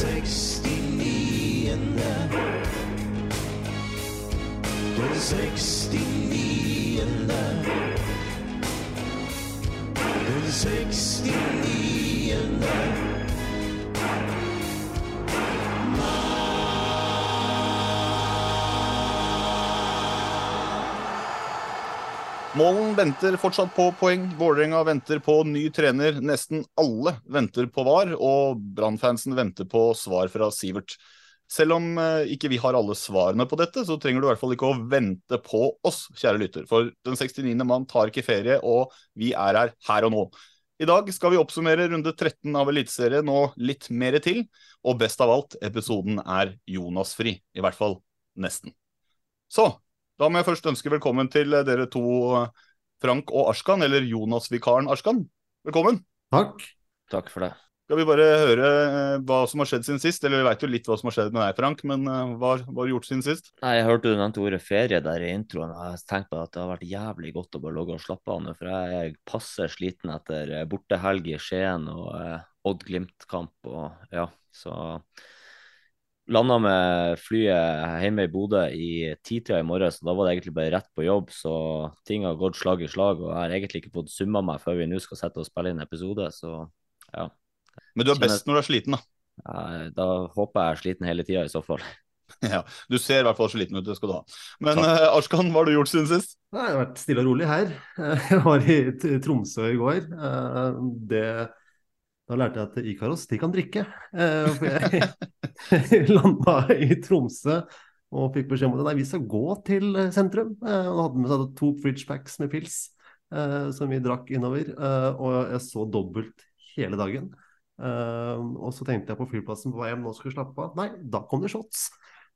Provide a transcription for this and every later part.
69. Den 69. Den 69. Målen venter fortsatt på poeng. Vålerenga venter på ny trener. Nesten alle venter på VAR, og Brann-fansen venter på svar fra Sivert. Selv om eh, ikke vi har alle svarene på dette, så trenger du i hvert fall ikke å vente på oss, kjære lytter. For den 69. mann tar ikke ferie, og vi er her her og nå. I dag skal vi oppsummere runde 13 av Eliteserien og litt mer til. Og best av alt, episoden er Jonas-fri. I hvert fall nesten. Så da må jeg først ønske velkommen til eh, dere to, eh, Frank og Arskan, eller Jonas-vikaren Arskan. Velkommen. Takk. Takk for det. Skal vi bare høre eh, hva som har skjedd siden sist? Eller vi veit jo litt hva som har skjedd med deg, Frank, men hva har du gjort siden sist? Nei, Jeg hørte du nevnte ordet ferie der i introen. Jeg tenkte på at det har vært jævlig godt å bare ligge og slappe av nå. For jeg er passe sliten etter eh, bortehelg i Skien og eh, Odd-Glimt-kamp. og ja, Så landa med flyet hjemme i Bodø i titida i morges. så Da var det egentlig bare rett på jobb, så ting har gått slag i slag. Og jeg har egentlig ikke fått summa meg før vi nå skal sette og spille inn episode, så ja. Men du er best når du er sliten, da. Ja, Da håper jeg er sliten hele tida i så fall. Ja, Du ser i hvert fall sliten ut, det skal du ha. Men Takk. eh, Arskan, hva har du gjort siden sist? Nei, Det har vært stille og rolig her. Jeg var i Tromsø i går. Eh, Det, da lærte jeg at Ikaros de kan drikke. Eh, For jeg landa i Tromsø og fikk beskjed om at nei, vi skal gå til sentrum. Og Og hadde med seg to fridge packs med pils eh, som vi drakk innover. Eh, Og jeg så dobbelt hele dagen. Eh, og så tenkte jeg på flyplassen på vei hjem, nå skal vi slappe av. Nei, da kom det shots.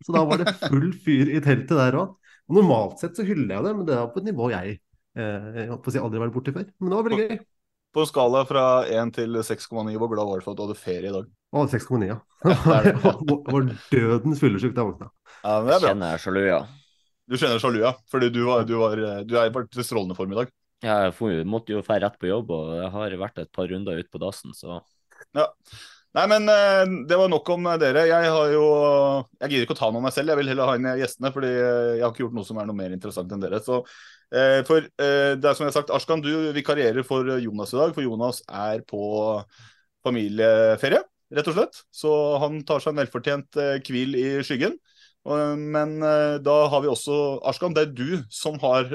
Så da var det full fyr i teltet der òg. Normalt sett så hyller jeg det, men det er på et nivå jeg, eh, jeg si aldri har vært borti før. Men det var veldig gøy. På en skala fra 1 til 6,9, hvor glad var du for at du hadde ferie i dag? Å, 6,9, ja. det var dødens fyllesyk da jeg våkna. Ja, men det er bra. Kjenner jeg sjalu, ja. Du kjenner sjalu, ja. Fordi du, var, du, var, du er i strålende form i dag. Jeg måtte jo dra rett på jobb, og jeg har vært et par runder ute på dassen, så Ja. Nei, men eh, det var nok om eh, dere. Jeg har jo Jeg gidder ikke å ta noe om meg selv, jeg vil heller ha inn gjestene. Fordi eh, jeg har ikke gjort noe som er noe mer interessant enn dere. Så eh, for eh, det er som jeg har sagt, Arskan, du vikarierer for Jonas i dag. For Jonas er på familieferie, rett og slett. Så han tar seg en velfortjent eh, hvil i skyggen. Men eh, da har vi også Arskan, det er du som har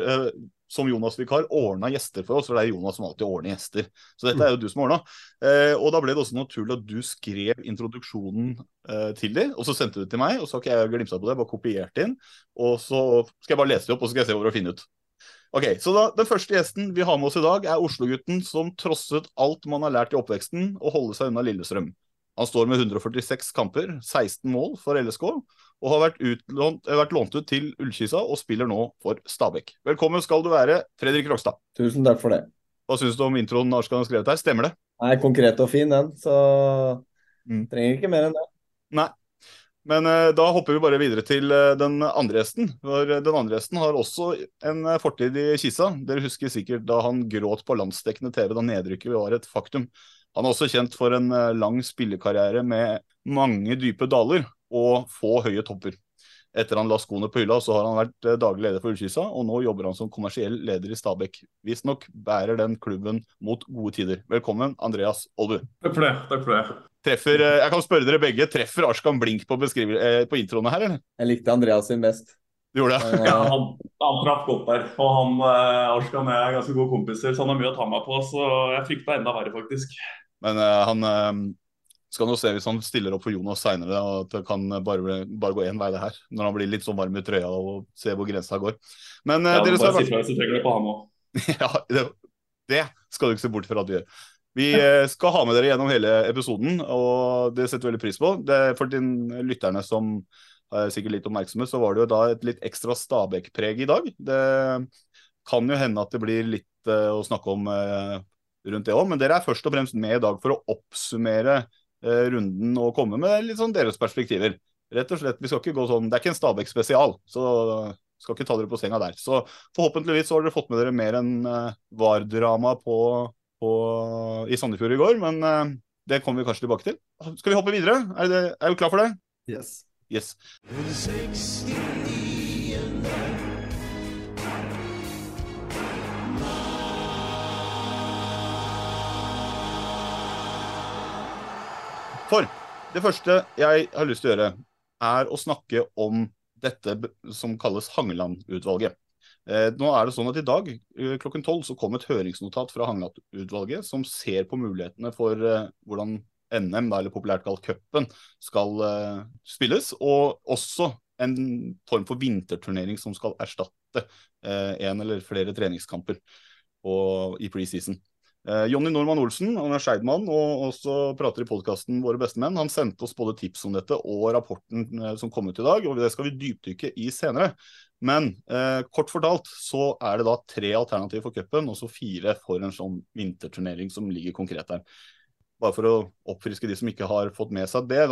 som Jonas-vikar ordna gjester for oss, for det er Jonas som alltid ordner gjester. Så dette er jo du som ordna. Eh, og da ble det også naturlig at du skrev introduksjonen eh, til dem, og så sendte du det til meg. Og så har ikke jeg glimsa på det, bare kopiert inn. Og så skal jeg bare lese det opp, og så skal jeg se hvor det finne ut. Ok, så da, Den første gjesten vi har med oss i dag, er Oslo-gutten som trosset alt man har lært i oppveksten, å holde seg unna Lillestrøm. Han står med 146 kamper, 16 mål for LSK, og har vært, utlånt, eh, vært lånt ut til Ullkisa og spiller nå for Stabæk. Velkommen skal du være, Fredrik Rogstad. Tusen takk for det. Hva syns du om introen Arskan har skrevet her? Stemmer det? Er konkret og fin, den, så Mm. trenger ikke mer enn det. Nei. Men eh, da hopper vi bare videre til eh, den andre gjesten. For eh, den andre gjesten har også en eh, fortid i Kisa. Dere husker sikkert da han gråt på landsdekkende TV da nedrykket var et faktum. Han er også kjent for en eh, lang spillekarriere med mange dype daler og få høye topper. Etter han la skoene på hylla, så har han vært eh, daglig leder for Ullkisa, og nå jobber han som kommersiell leder i Stabæk. Visstnok bærer den klubben mot gode tider. Velkommen, Andreas Olbu. Takk for det. takk for det. Treffer, eh, jeg kan spørre dere begge, treffer Arskan Blink på, på introene her, eller? Jeg likte Andreas sin best. Gjorde det? Ja, han, han traff godt der. Og han, eh, Arskan og jeg er ganske gode kompiser, så han har mye å ta meg på. Så jeg frykta enda verre, faktisk. Men eh, han eh, skal nå se hvis han stiller opp for Jonas seinere, at det kan bare, bare gå én vei, det her. Når han blir litt sånn varm i trøya og ser hvor grensa går. Men uh, ja, dere skal bare si fra trenger det på ham òg. ja, det, det, skal du ikke se bort fra at du gjør. Vi skal ha med dere gjennom hele episoden, og det setter vi veldig pris på. Det er for de lytterne som sikkert litt oppmerksomhet, så var det jo da et litt ekstra Stabæk-preg i dag. Det kan jo hende at det blir litt uh, å snakke om uh, rundt det òg, men dere er først og fremst med i dag for å oppsummere uh, runden og komme med litt sånn deres perspektiver. Rett og slett, vi skal ikke gå sånn, Det er ikke en Stabæk-spesial, så skal ikke ta dere på senga der. Så forhåpentligvis så har dere fått med dere mer enn VAR-drama på, på, i Sandefjord i går, men det kommer vi kanskje tilbake til. Skal vi hoppe videre? Er, det, er du klar for det? Yes. Yes. For det første jeg har lyst til å gjøre, er å snakke om dette som kalles Hangeland-utvalget. Eh, nå er det sånn at I dag eh, klokken tolv så kom et høringsnotat fra Hangeland-utvalget som ser på mulighetene for eh, hvordan NM, eller populært kalt cupen, skal uh, spilles. Og også en form for vinterturnering som skal erstatte uh, en eller flere treningskamper og, i preseason. Uh, Jonny Normann Olsen han er Skeidmann og også prater i podkasten Våre bestemenn. Han sendte oss både tips om dette og rapporten som kom ut i dag, og det skal vi dypdykke i senere. Men kort fortalt så er det da tre alternativer for cupen, og så fire for en sånn vinterturnering som ligger konkret der bare for å oppfriske de som ikke har fått med seg det.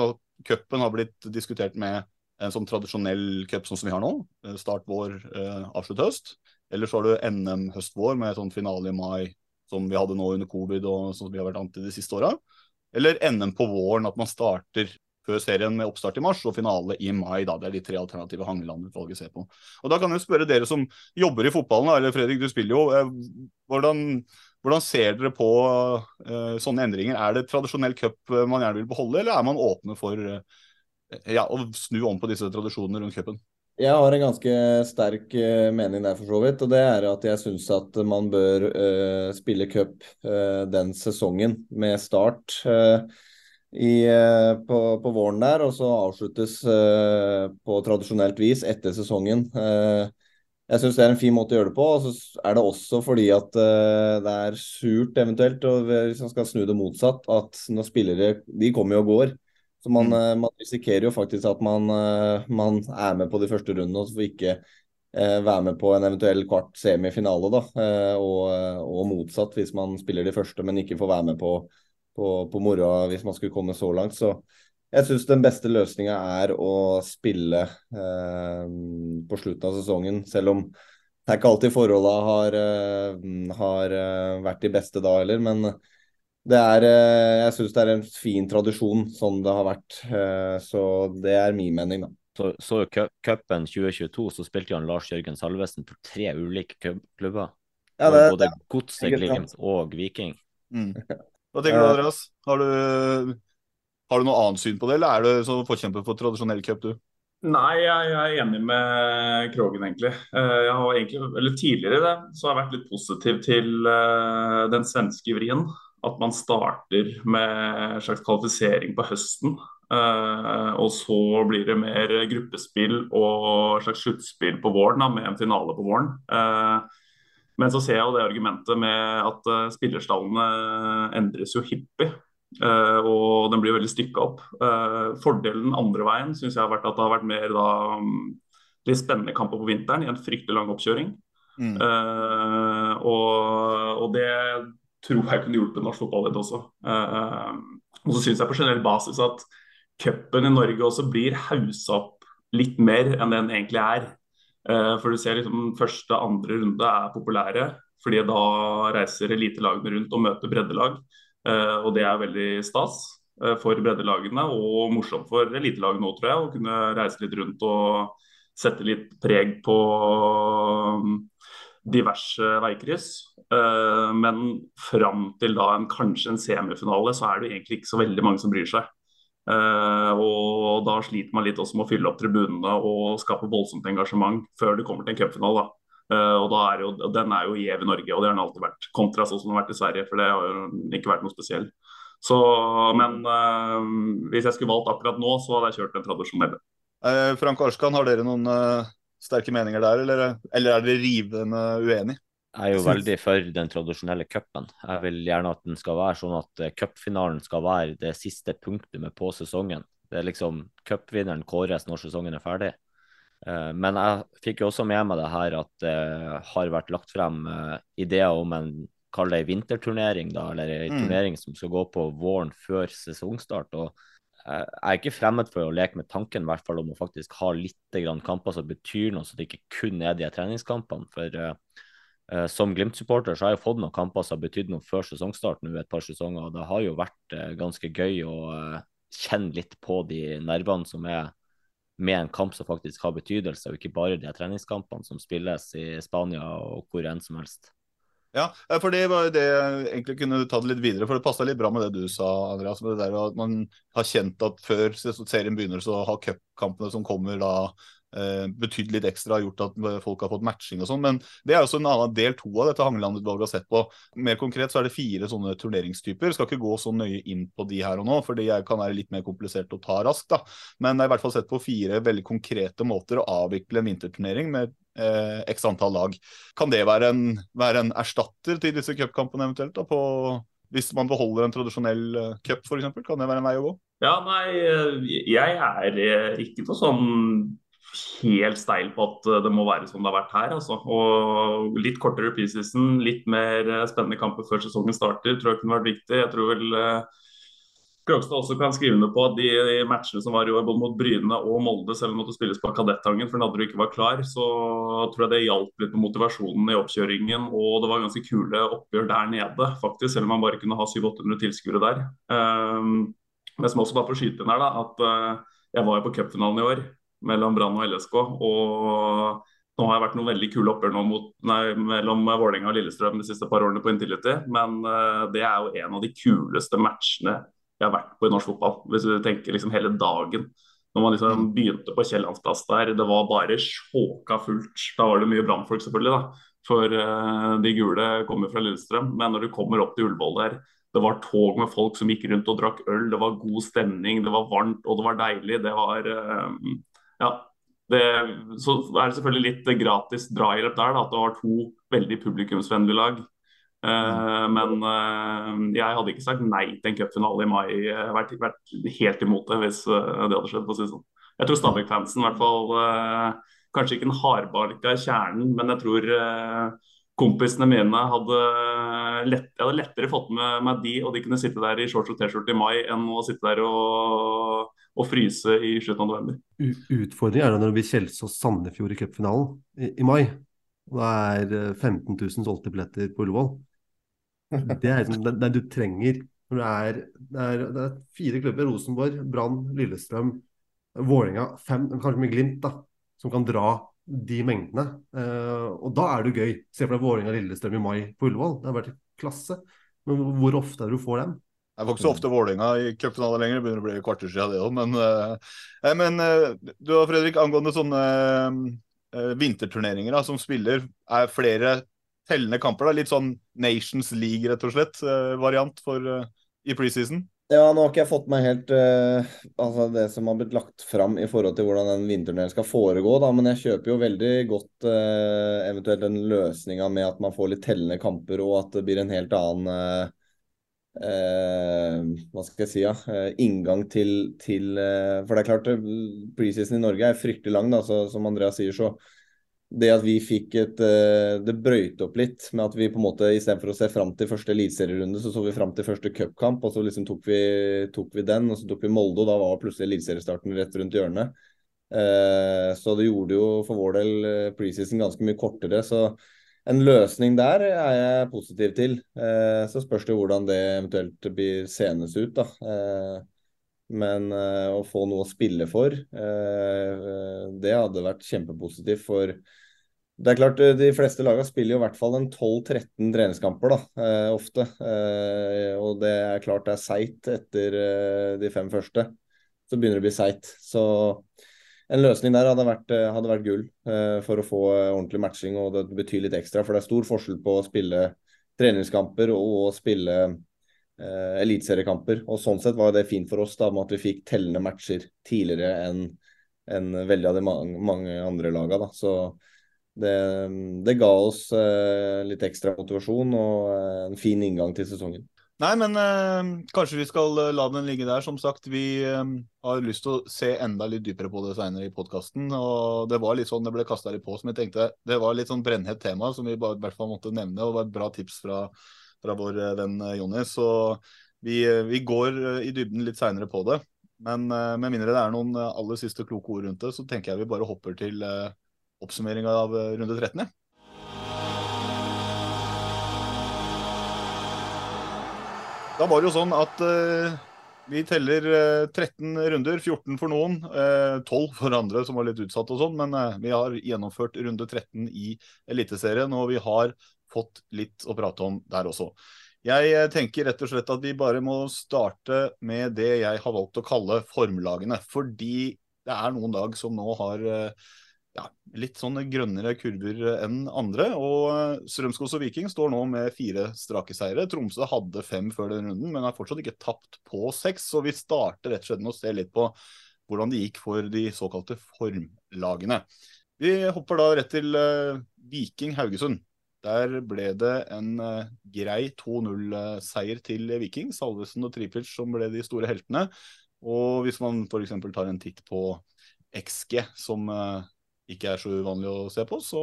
Cupen har blitt diskutert med en sånn tradisjonell cup sånn som vi har nå. Eh, start vår, eh, avslutt høst. Eller så har du NM høst-vår med sånn finale i mai, som vi hadde nå under covid og som vi har vært anti de siste åra. Eller NM på våren, at man starter før serien med oppstart i mars og finale i mai. da, Det er de tre alternative Hangeland-utvalget ser på. Og Da kan jeg spørre dere som jobber i fotballen, eller Fredrik, du spiller jo. Eh, hvordan, hvordan ser dere på uh, sånne endringer? Er det tradisjonell cup eh, man gjerne vil beholde, eller er man åpne for uh, ja, å snu om på disse tradisjonene rundt cupen? Jeg har en ganske sterk uh, mening der, for så vidt. Og det er at jeg syns at man bør spille cup den sesongen med start i, på, på, våren der, og så avsluttes på tradisjonelt vis etter sesongen. Uh, jeg syns det er en fin måte å gjøre det på. Og så er det også fordi at uh, det er surt eventuelt, og hvis man skal snu det motsatt, at når spillere De kommer jo og går. Så man, mm. uh, man risikerer jo faktisk at man, uh, man, er med på de første rundene, og så får ikke være med på en eventuell kvart semifinale. da, og, og, motsatt, hvis man spiller de første, men ikke får være med på, på, på moroa hvis man skulle komme så langt. Så jeg syns den beste løsninga er å spille eh, på slutten av sesongen, selv om det er ikke alltid forholda har, eh, har uh, vært de beste da heller. Men det er, eh, jeg syns det er en fin tradisjon sånn det har vært. Eh, så det er min mening, da. Så, så cupen 2022 så spilte han Lars Jørgen Salvesen for tre ulike klubber. Ja, det, både Godset, Glimt og Viking. Mm. Hva tenker du, Andreas? Har du har du noe annet syn på det, eller er du så forkjemper for tradisjonell cup, du? Nei, jeg, er enig med Krogen, egentlig. Eh, jeg har egentlig, eller Tidligere det, så har jeg vært litt positiv til uh, den svenske vrien. At man starter med en slags kvalifisering på høsten. Uh, og så blir det mer gruppespill og slags sluttspill på våren, da, med en finale på våren. Men så ser jeg jo det argumentet med at spillerstallene endres jo hyppig. Uh, og den blir veldig stykka opp. Uh, fordelen andre veien synes jeg har vært at det har vært mer da, um, litt spennende kamper på vinteren i en fryktelig lang oppkjøring. Mm. Uh, og, og, det tror jeg kunne hjulpet norsk fotball litt også. og så syns jeg på generell basis at cupen i Norge også blir haussa opp litt mer enn den egentlig er. for du ser liksom første, andre runde er populære, fordi da reiser elitelagene rundt og møter breddelag. Eh, og det er veldig stas eh, for breddelagene og morsomt for elitelagene òg, tror jeg. Å kunne reise litt rundt og sette litt preg på um, diverse veikryss. Uh, men fram til da en, kanskje en semifinale, så er det egentlig ikke så veldig mange som bryr seg. Og da sliter man litt også med å fylle opp tribunene og skape voldsomt engasjement før det kommer til en cupfinale. Uh, og da er jo, Den er jo gjev i Norge, og det har den alltid vært. Kontra sånn som den har vært i Sverige, for det har jo ikke vært noe spesiell. Så, men hvis jeg skulle valgt akkurat nå, så hadde jeg kjørt den tradisjonelle. Frank Arskan, har dere noen sterke meninger der, eller, eller er dere rivende uenige? Jeg er jo veldig for den tradisjonelle cupen. Jeg vil gjerne at den skal være sånn at eh, cupfinalen skal være det siste punktumet på sesongen. Det er liksom Cupvinneren kåres når sesongen er ferdig. Eh, men jeg fikk jo også med meg det her at det har vært lagt frem eh, ideer om en kall det vinterturnering, da, eller en mm. turnering som skal gå på våren før sesongstart. og jeg er ikke fremmed for å leke med tanken i hvert fall om å faktisk ha litt kamper som betyr noe, så det ikke kun er de treningskampene. For uh, uh, som Glimt-supporter så har jeg fått noen kamper som har betydd noe før sesongstart nå et par sesonger. og Det har jo vært uh, ganske gøy å kjenne litt på de nervene som er med en kamp som faktisk har betydelse, og ikke bare de treningskampene som spilles i Spania og hvor enn som helst. Ja, for det var jo det jeg egentlig kunne ta det litt videre. For det passa litt bra med det du sa, Andreas. Med det der at man har kjent at før serien begynner, så har cupkampene som kommer da eh, betydd litt ekstra, gjort at folk har fått matching og sånn. Men det er også en annen del to av dette Hangeland-utvalget har sett på. Mer konkret så er det fire sånne turneringstyper. Skal ikke gå så nøye inn på de her og nå, for det kan være litt mer komplisert å ta raskt. da. Men jeg har i hvert fall sett på fire veldig konkrete måter å avvikle en vinterturnering med eh, x antall lag. Kan det være en, være en erstatter til disse cupkampene eventuelt? da, på, Hvis man beholder en tradisjonell uh, cup f.eks., kan det være en vei å gå? Ja, nei, eh, jeg er eh, ikke noe sånn helt steil på at det må være som det har vært her. Altså. Og litt kortere preseason, litt mer spennende kamper før sesongen starter, tror jeg kunne vært viktig. Jeg tror vel Krogstad også kan skrive under på at de, matchene som var i år, både mot Bryne og Molde, selv om det måtte spilles på Kadettangen for Nadderud ikke var klar, så tror jeg det hjalp litt med motivasjonen i oppkjøringen. Og det var ganske kule oppgjør der nede, faktisk, selv om man bare kunne ha 700-800 tilskuere der. Um, men som også bare får skyte inn her, da, at jeg var jo på cupfinalen i år mellom Brann og LSK. og nå har jeg vært noen veldig kule oppgjør mellom Vålerenga og Lillestrøm de siste par årene på Intility, men uh, det er jo en av de kuleste matchene jeg har vært på i norsk fotball. Hvis du tenker liksom hele dagen. Når man liksom begynte på Kiellandsplass der, det var bare sjåka fullt. Da var det mye brannfolk, selvfølgelig, da. For uh, de gule kommer fra Lillestrøm. Men når du kommer opp til Ullevål der, det var tog med folk som gikk rundt og drakk øl. Det var god stemning, det var varmt og det var deilig. Det var uh, Ja. Det, så er det selvfølgelig litt gratis drahjelp der, da, at det var to veldig publikumsvennlige lag. Uh, men uh, jeg hadde ikke sagt nei til en cupfinale i mai. Jeg vært, vært, helt imot det hvis uh, det hadde skjedd. si sånn. Jeg tror Stabæk-fansen, i hvert fall Kanskje ikke den hardbarka kjernen, men jeg tror kompisene mine hadde, lett, jeg hadde lettere fått med meg de, og de kunne sitte der i shorts og T-skjorte i mai, enn å sitte der og, og fryse i slutten av november. Utfordringen er da når det blir Kjelsås-Sandefjord i cupfinalen i, i mai. Og det er 15 000 solgte billetter på Ullevål. Det er liksom det, det du trenger når det er, det er, det er fire klubber. Rosenborg, Brann, Lillestrøm, Vålerenga, kanskje med Glimt, da, som kan dra de mengdene. Uh, og da er det gøy. Se for deg Vålerenga Lillestrøm i mai på Ullevål. Det har vært klasse. Men hvor ofte er det du får dem? Jeg får ikke så ofte Vålerenga i cupfinale lenger, det begynner å bli kvarter siden det òg. Men, eh, men uh, du og Fredrik, angående sånne vinterturneringer da, som spiller, er flere tellende kamper. da, Litt sånn Nations League, rett og slett, eh, variant for, uh, i preseason? Ja, nå har ikke jeg fått meg helt uh, altså det som har blitt lagt fram i forhold til hvordan den vinternedelen skal foregå, da, men jeg kjøper jo veldig godt uh, eventuelt den løsninga med at man får litt tellende kamper, og at det blir en helt annen hva skal jeg si, ja, inngang til, til For det er klart, preseason i Norge er fryktelig lang, da, så som Andreas sier, så det at vi fikk et uh, Det brøyte opp litt med at vi på en måte istedenfor å se fram til første eliteserierunde, så så vi fram til første cupkamp, og så liksom tok vi, tok vi, den, og så tok vi Molde, og da var plutselig eliteseriestarten rett rundt hjørnet. Eh, så det gjorde jo for vår del uh, preseason ganske mye kortere. Så en løsning der er jeg positiv til. Eh, så spørs det hvordan det eventuelt blir senes ut, da. Men uh, å få noe å spille for, uh, det hadde vært kjempepositivt. For det er klart, de fleste lagene spiller jo i hvert fall en 12-13 treningskamper da, ofte. og det er klart det er seigt etter de fem første. Så begynner det å bli seigt. Så en løsning der hadde vært, hadde vært gull for å få ordentlig matching, og det betyr litt ekstra. For det er stor forskjell på å spille treningskamper og å spille eh, eliteseriekamper. Og sånn sett var det fint for oss da med at vi fikk tellende matcher tidligere enn en veldig av de mange, mange andre lagene. Da. Så det, det, ga oss eh, litt ekstra motivasjon og eh, en fin inngang til sesongen. Nei, men eh, kanskje vi skal eh, la den ligge der. Som sagt, vi eh, har lyst til å se enda litt dypere på det senere i podkasten. Og det var litt sånn det ble kasta litt på, som jeg tenkte det var litt sånn brennhett tema som vi bare, i hvert fall måtte nevne. Og det var et bra tips fra fra vår eh, venn eh, Jonny. Så vi, eh, vi, går i dybden litt seinere på det. Men med mindre det er noen aller siste kloke ord rundt det, så tenker jeg vi bare hopper til oppsummeringa av runde 13. Da var det jo sånn at uh, vi teller uh, 13 runder, 14 for noen, uh, 12 for andre som var litt utsatt og sånn, men vi har gjennomført runde 13 i Eliteserien, og vi har fått litt å prate om der også. Jeg eh, tenker rett og slett at vi bare må starte med det jeg har valgt å kalle formlagene. Fordi det er noen lag som nå har eh, ja, litt sånn grønnere kurver enn andre. Og Strømskos og Viking står nå med fire strake seire. Tromsø hadde fem før den runden, men har fortsatt ikke tapt på seks. Så vi starter rett og slett med å se litt på hvordan det gikk for de såkalte formlagene. Vi hopper da rett til Viking Haugesund. Der ble det en uh, grei 2-0-seier til Viking. Salvesen og Tripic som ble de store heltene. Og hvis man f.eks. tar en titt på XG, som uh, ikke er så uvanlig å se på, så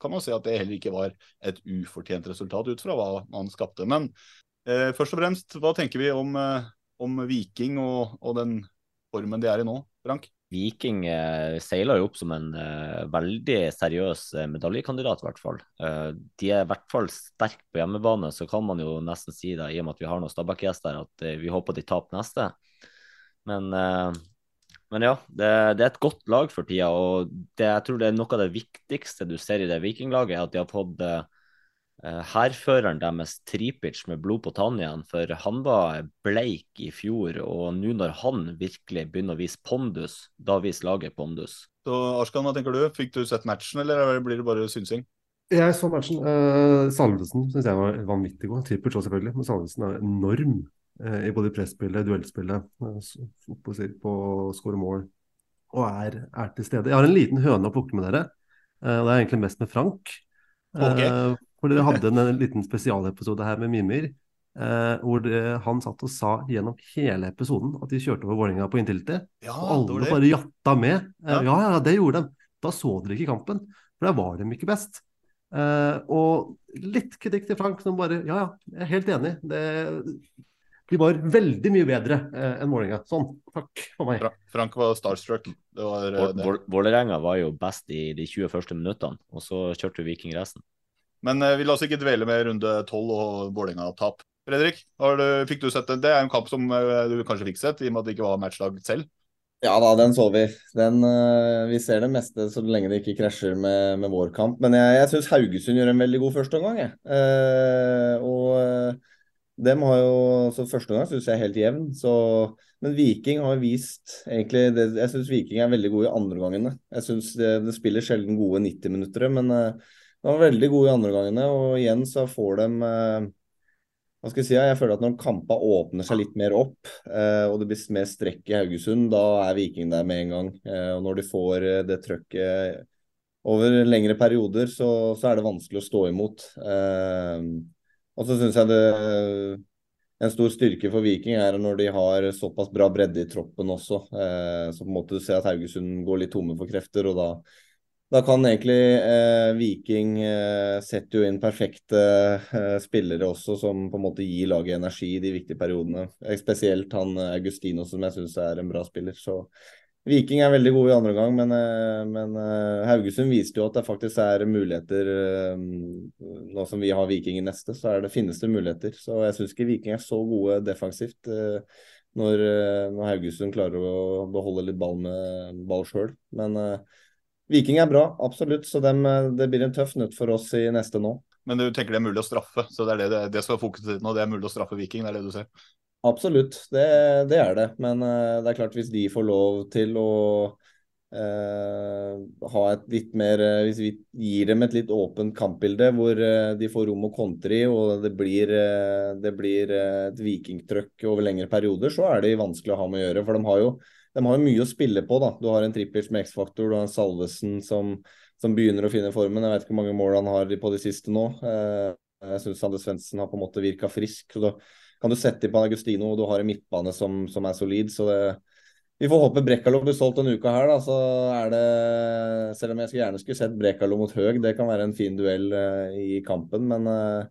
kan man se at det heller ikke var et ufortjent resultat ut fra hva man skapte. Men uh, først og fremst, hva tenker vi om, om Viking og, og, den formen de er i nå, Frank? Viking eh, seiler jo opp som en eh, veldig seriøs eh, medaljekandidat, i hvert fall. Eh, de er i hvert fall sterke på hjemmebane, så kan man jo nesten si da, i og med at vi har noen Stabæk-gjester, at eh, vi håper de taper neste. Men, men ja, det, det, er et godt lag for tida. Og det, jeg tror det er noe av det viktigste du ser i det vikinglaget, er at de har fått hærføreren deres Tripic med blod på tann igjen. For han var bleik i fjor, og nå når han virkelig begynner å vise pondus, da viser laget pondus. Så Arskan, hva tenker du? Fikk du sett matchen, eller blir det bare synsing? Jeg så matchen. Eh, Salvesen syns jeg var vanvittig god. Tripic òg, selvfølgelig. Men Salvesen er enorm eh, i både presspillet, duellspillet, eh, på, på å skåre mål, og er, er, til stede. Jeg har en liten høne å plukke med dere. Eh, og det er egentlig mest med Frank. Okay. For dere hadde en, en liten spesialepisode her med Mimir. Eh, hvor det, han satt og sa gjennom hele episoden at de kjørte over Vålerenga på inntilte. Ja, og alle bare jatta med. Eh, ja. ja. det gjorde de. Da så dere ikke kampen, for der var de ikke best. Eh, og litt kritikk til Frank, som bare Ja, ja, jeg er helt enig. Det, de var veldig mye bedre eh, enn Vålerenga. Sånn, takk for meg. Frank var starstruck. Eh, Vålerenga var jo best i de 20 første minuttene, og så kjørte Viking resten. Men eh, vi la oss ikke dvele med runde tolv og Vålerenga-tap. Fredrik, du, fikk du sett den? Det er en kamp som eh, du kanskje fikk sett, i og med at det ikke var matchdag selv? Ja da, den så vi. Den, uh, vi ser det meste så lenge det ikke krasjer med, med vår kamp. Men jeg, jeg syns Haugesund gjør en veldig god førsteomgang. Uh, og uh, dem har jo så Første omgang syns jeg er helt jevn. Så, men Viking har vist egentlig det, Jeg syns Viking er veldig gode i andregangene. Jeg syns det, det, spiller sjelden gode 90 minutter, men uh, de var veldig gode i andre gangene, og igjen så får de eh, hva skal Jeg si, jeg føler at når kampa åpner seg litt mer opp, eh, og det blir mer strekk i Haugesund, da er Viking der med en gang. Eh, og Når de får det trøkket over lengre perioder, så, så, er det vanskelig å stå imot. Og så syns jeg det en stor styrke for Viking er når de har såpass bra bredde i troppen også. Så på en måte du ser at Haugesund går litt tomme for krefter, og da da kan egentlig eh, Viking eh, sette jo inn perfekte eh, spillere også, som på en måte gir laget energi i de viktige periodene. Eh, spesielt han eh, Augustino, som jeg syns er en bra spiller. Så Viking er veldig gode i andre gang, men, eh, men Haugesund viste jo at det faktisk er muligheter Nå som vi har Viking i neste, så det, finnes det muligheter. Så jeg syns ikke Viking er så gode defensivt. når, når Haugesund klarer å beholde litt ball med ball sjøl. Men uh, Viking er bra, absolutt. Så dem, det blir en tøff nøtt for oss i neste nå. Men du tenker det er mulig å straffe, så det er det, det skal fokuset ditt nå. Det er mulig å straffe Viking, det er det du ser? Absolutt, det, det er det. Men uh, det er klart hvis de får lov til å Uh, ha et litt mer Hvis vi gir dem et litt åpent kampbilde hvor uh, de får rom å kontre i, og det blir, det blir et vikingtrøkk over lengre perioder, så er det vanskelig å ha med å gjøre. For de har jo, de har jo mye å spille på. da. Du har en trippels med X-faktor, du har en Salvesen som, som, begynner å finne formen. Jeg vet ikke hvor mange mål han har på de siste nå. jeg syns Sander Svendsen har på en måte virka frisk. så da kan du sette på Agustino, og du har en midtbane som, som er solid. så det vi får håpe Brekkalo blir solgt denne uka her, da. Så er det Selv om jeg gjerne skulle sett Brekkalo mot Høg, det kan være en fin duell uh, i kampen. Men, uh,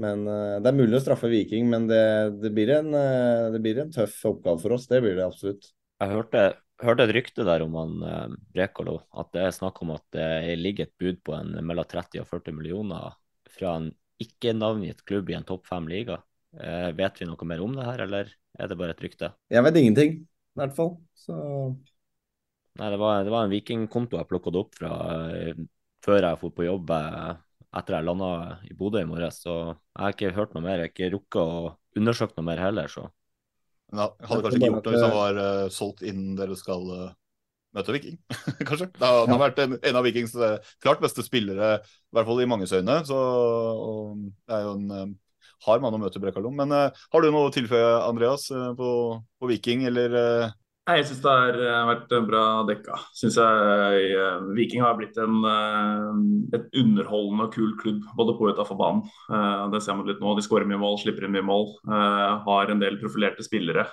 men det er mulig å straffe Viking, men det, det, blir en, det, blir en, tøff oppgave for oss. Det blir det absolutt. Jeg hørte, hørte et rykte der om han eh, Brekalo, at det er snakk om at det ligger et bud på en mellom 30 og 40 millioner fra en ikke-navngitt klubb i en topp fem-liga. vet vi noe mer om det her, eller er det bare et rykte? Jeg vet ingenting i hvert fall. Så Nei, det var, det var en vikingkonto jeg plukka opp fra eh, før jeg dro på jobb eh, etter jeg landa i Bodø i morges. Så jeg har ikke hørt noe mer. Jeg har ikke rukket å undersøke noe mer heller, så. Men jeg hadde kanskje ikke gjort det hvis han var uh, solgt innen dere skal møte Viking, kanskje. Det har, han har vært en, en, av Vikings klart beste spillere, i hvert fall i manges øyne. Så det er jo en hard mann å møte Brekalom. Men uh, har du noe å tilføye, Andreas, uh, på, på, Viking, eller? Jeg syns det har vært bra dekka. Synes jeg Viking har blitt en, et underholdende og kul klubb, både på og utenfor banen. Det ser man litt nå. De skårer mye mål, slipper inn mye mål. Har en del profilerte spillere.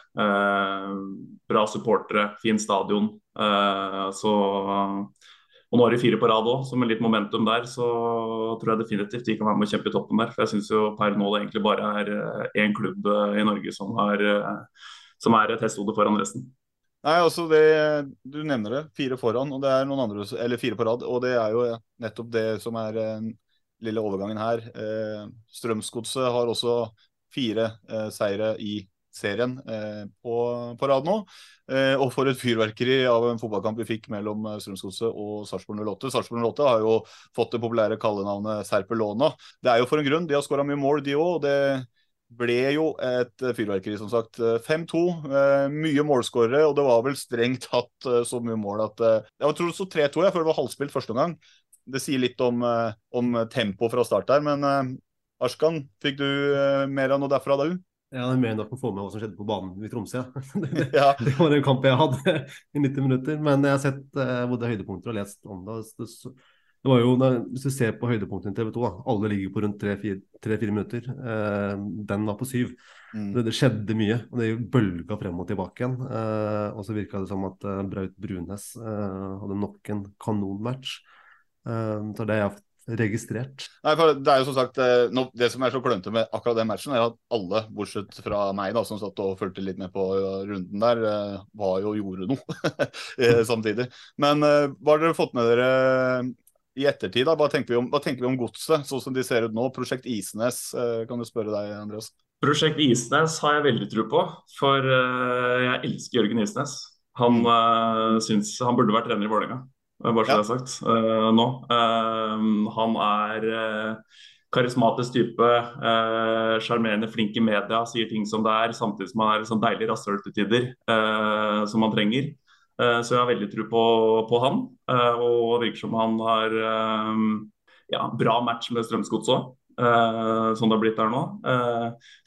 Bra supportere, fin stadion. Så og nå har de fire på rad òg, så med litt momentum der, så tror jeg definitivt de kan være med å kjempe i toppen der. For jeg syns jo per nå det egentlig bare er én eh, klubb eh, i Norge som, har, eh, som er et hestehode foran resten. Nei, altså det, Du nevner det, fire foran, og det er noen andre, eller fire på rad. Og det er jo nettopp det som er den lille overgangen her. Strømsgodset har også fire seire i serien på, på rad nå. Eh, og for et fyrverkeri av en fotballkamp vi fikk mellom eh, Strømsgodset og Sarpsborg 08. Sarpsborg 08 har jo fått det populære kallenavnet Serpelona. Det er jo for en grunn. De har skåra mye mål, de òg. Ble jo et fyrverkeri, som sagt. 5-2. Eh, mye målskårere, og det var vel strengt tatt så mye mål at Jeg tror det sto 3-2 jeg, føler det var halvspilt første gang. Det sier litt om, om tempo fra start her, men Arskan, fikk du mer av noe derfra da, du? Ja, det er mer enn nok å få med hva som skjedde på banen i Tromsø. det, ja. det, var en kamp jeg hadde i 90 minutter. Men jeg har sett både høydepunkter og lest om det. Det, det var jo, Hvis du ser på høydepunktene til TV 2, da, alle ligger på rundt 3-4 minutter. Eh, den var på syv. Mm. Det, det, skjedde mye. og Det bølga frem og tilbake igjen. Eh, og så virka det som at Braut Brunes hadde nok en kanonmatch. så det jeg registrert. Nei, for Det er jo som sagt, eh, det som er så klønete med akkurat den matchen, er at alle, bortsett fra meg, da, som satt og fulgte litt med på runden der, eh, var jo gjorde noe eh, samtidig. Men hva har dere fått med dere i ettertid? da? Hva tenker vi om, tenker vi om godset, sånn som de ser ut nå? Prosjekt Isnes, kan du spørre deg, Andreas? Prosjekt Isnes har jeg veldig tro på, for jeg elsker Jørgen Isnes. Han, mm. syns, han burde vært trener i Vålerenga. Bare så ja. det er sagt uh, nå. Uh, han er uh, karismatisk type, sjarmerende, flink i media, sier ting som det er, samtidig som han er sånn deilig rasshøl til tider, som han trenger. Så jeg har veldig tro på, på han, og virker som han har ja, bra match med Strømsgods òg. Som det har blitt der nå.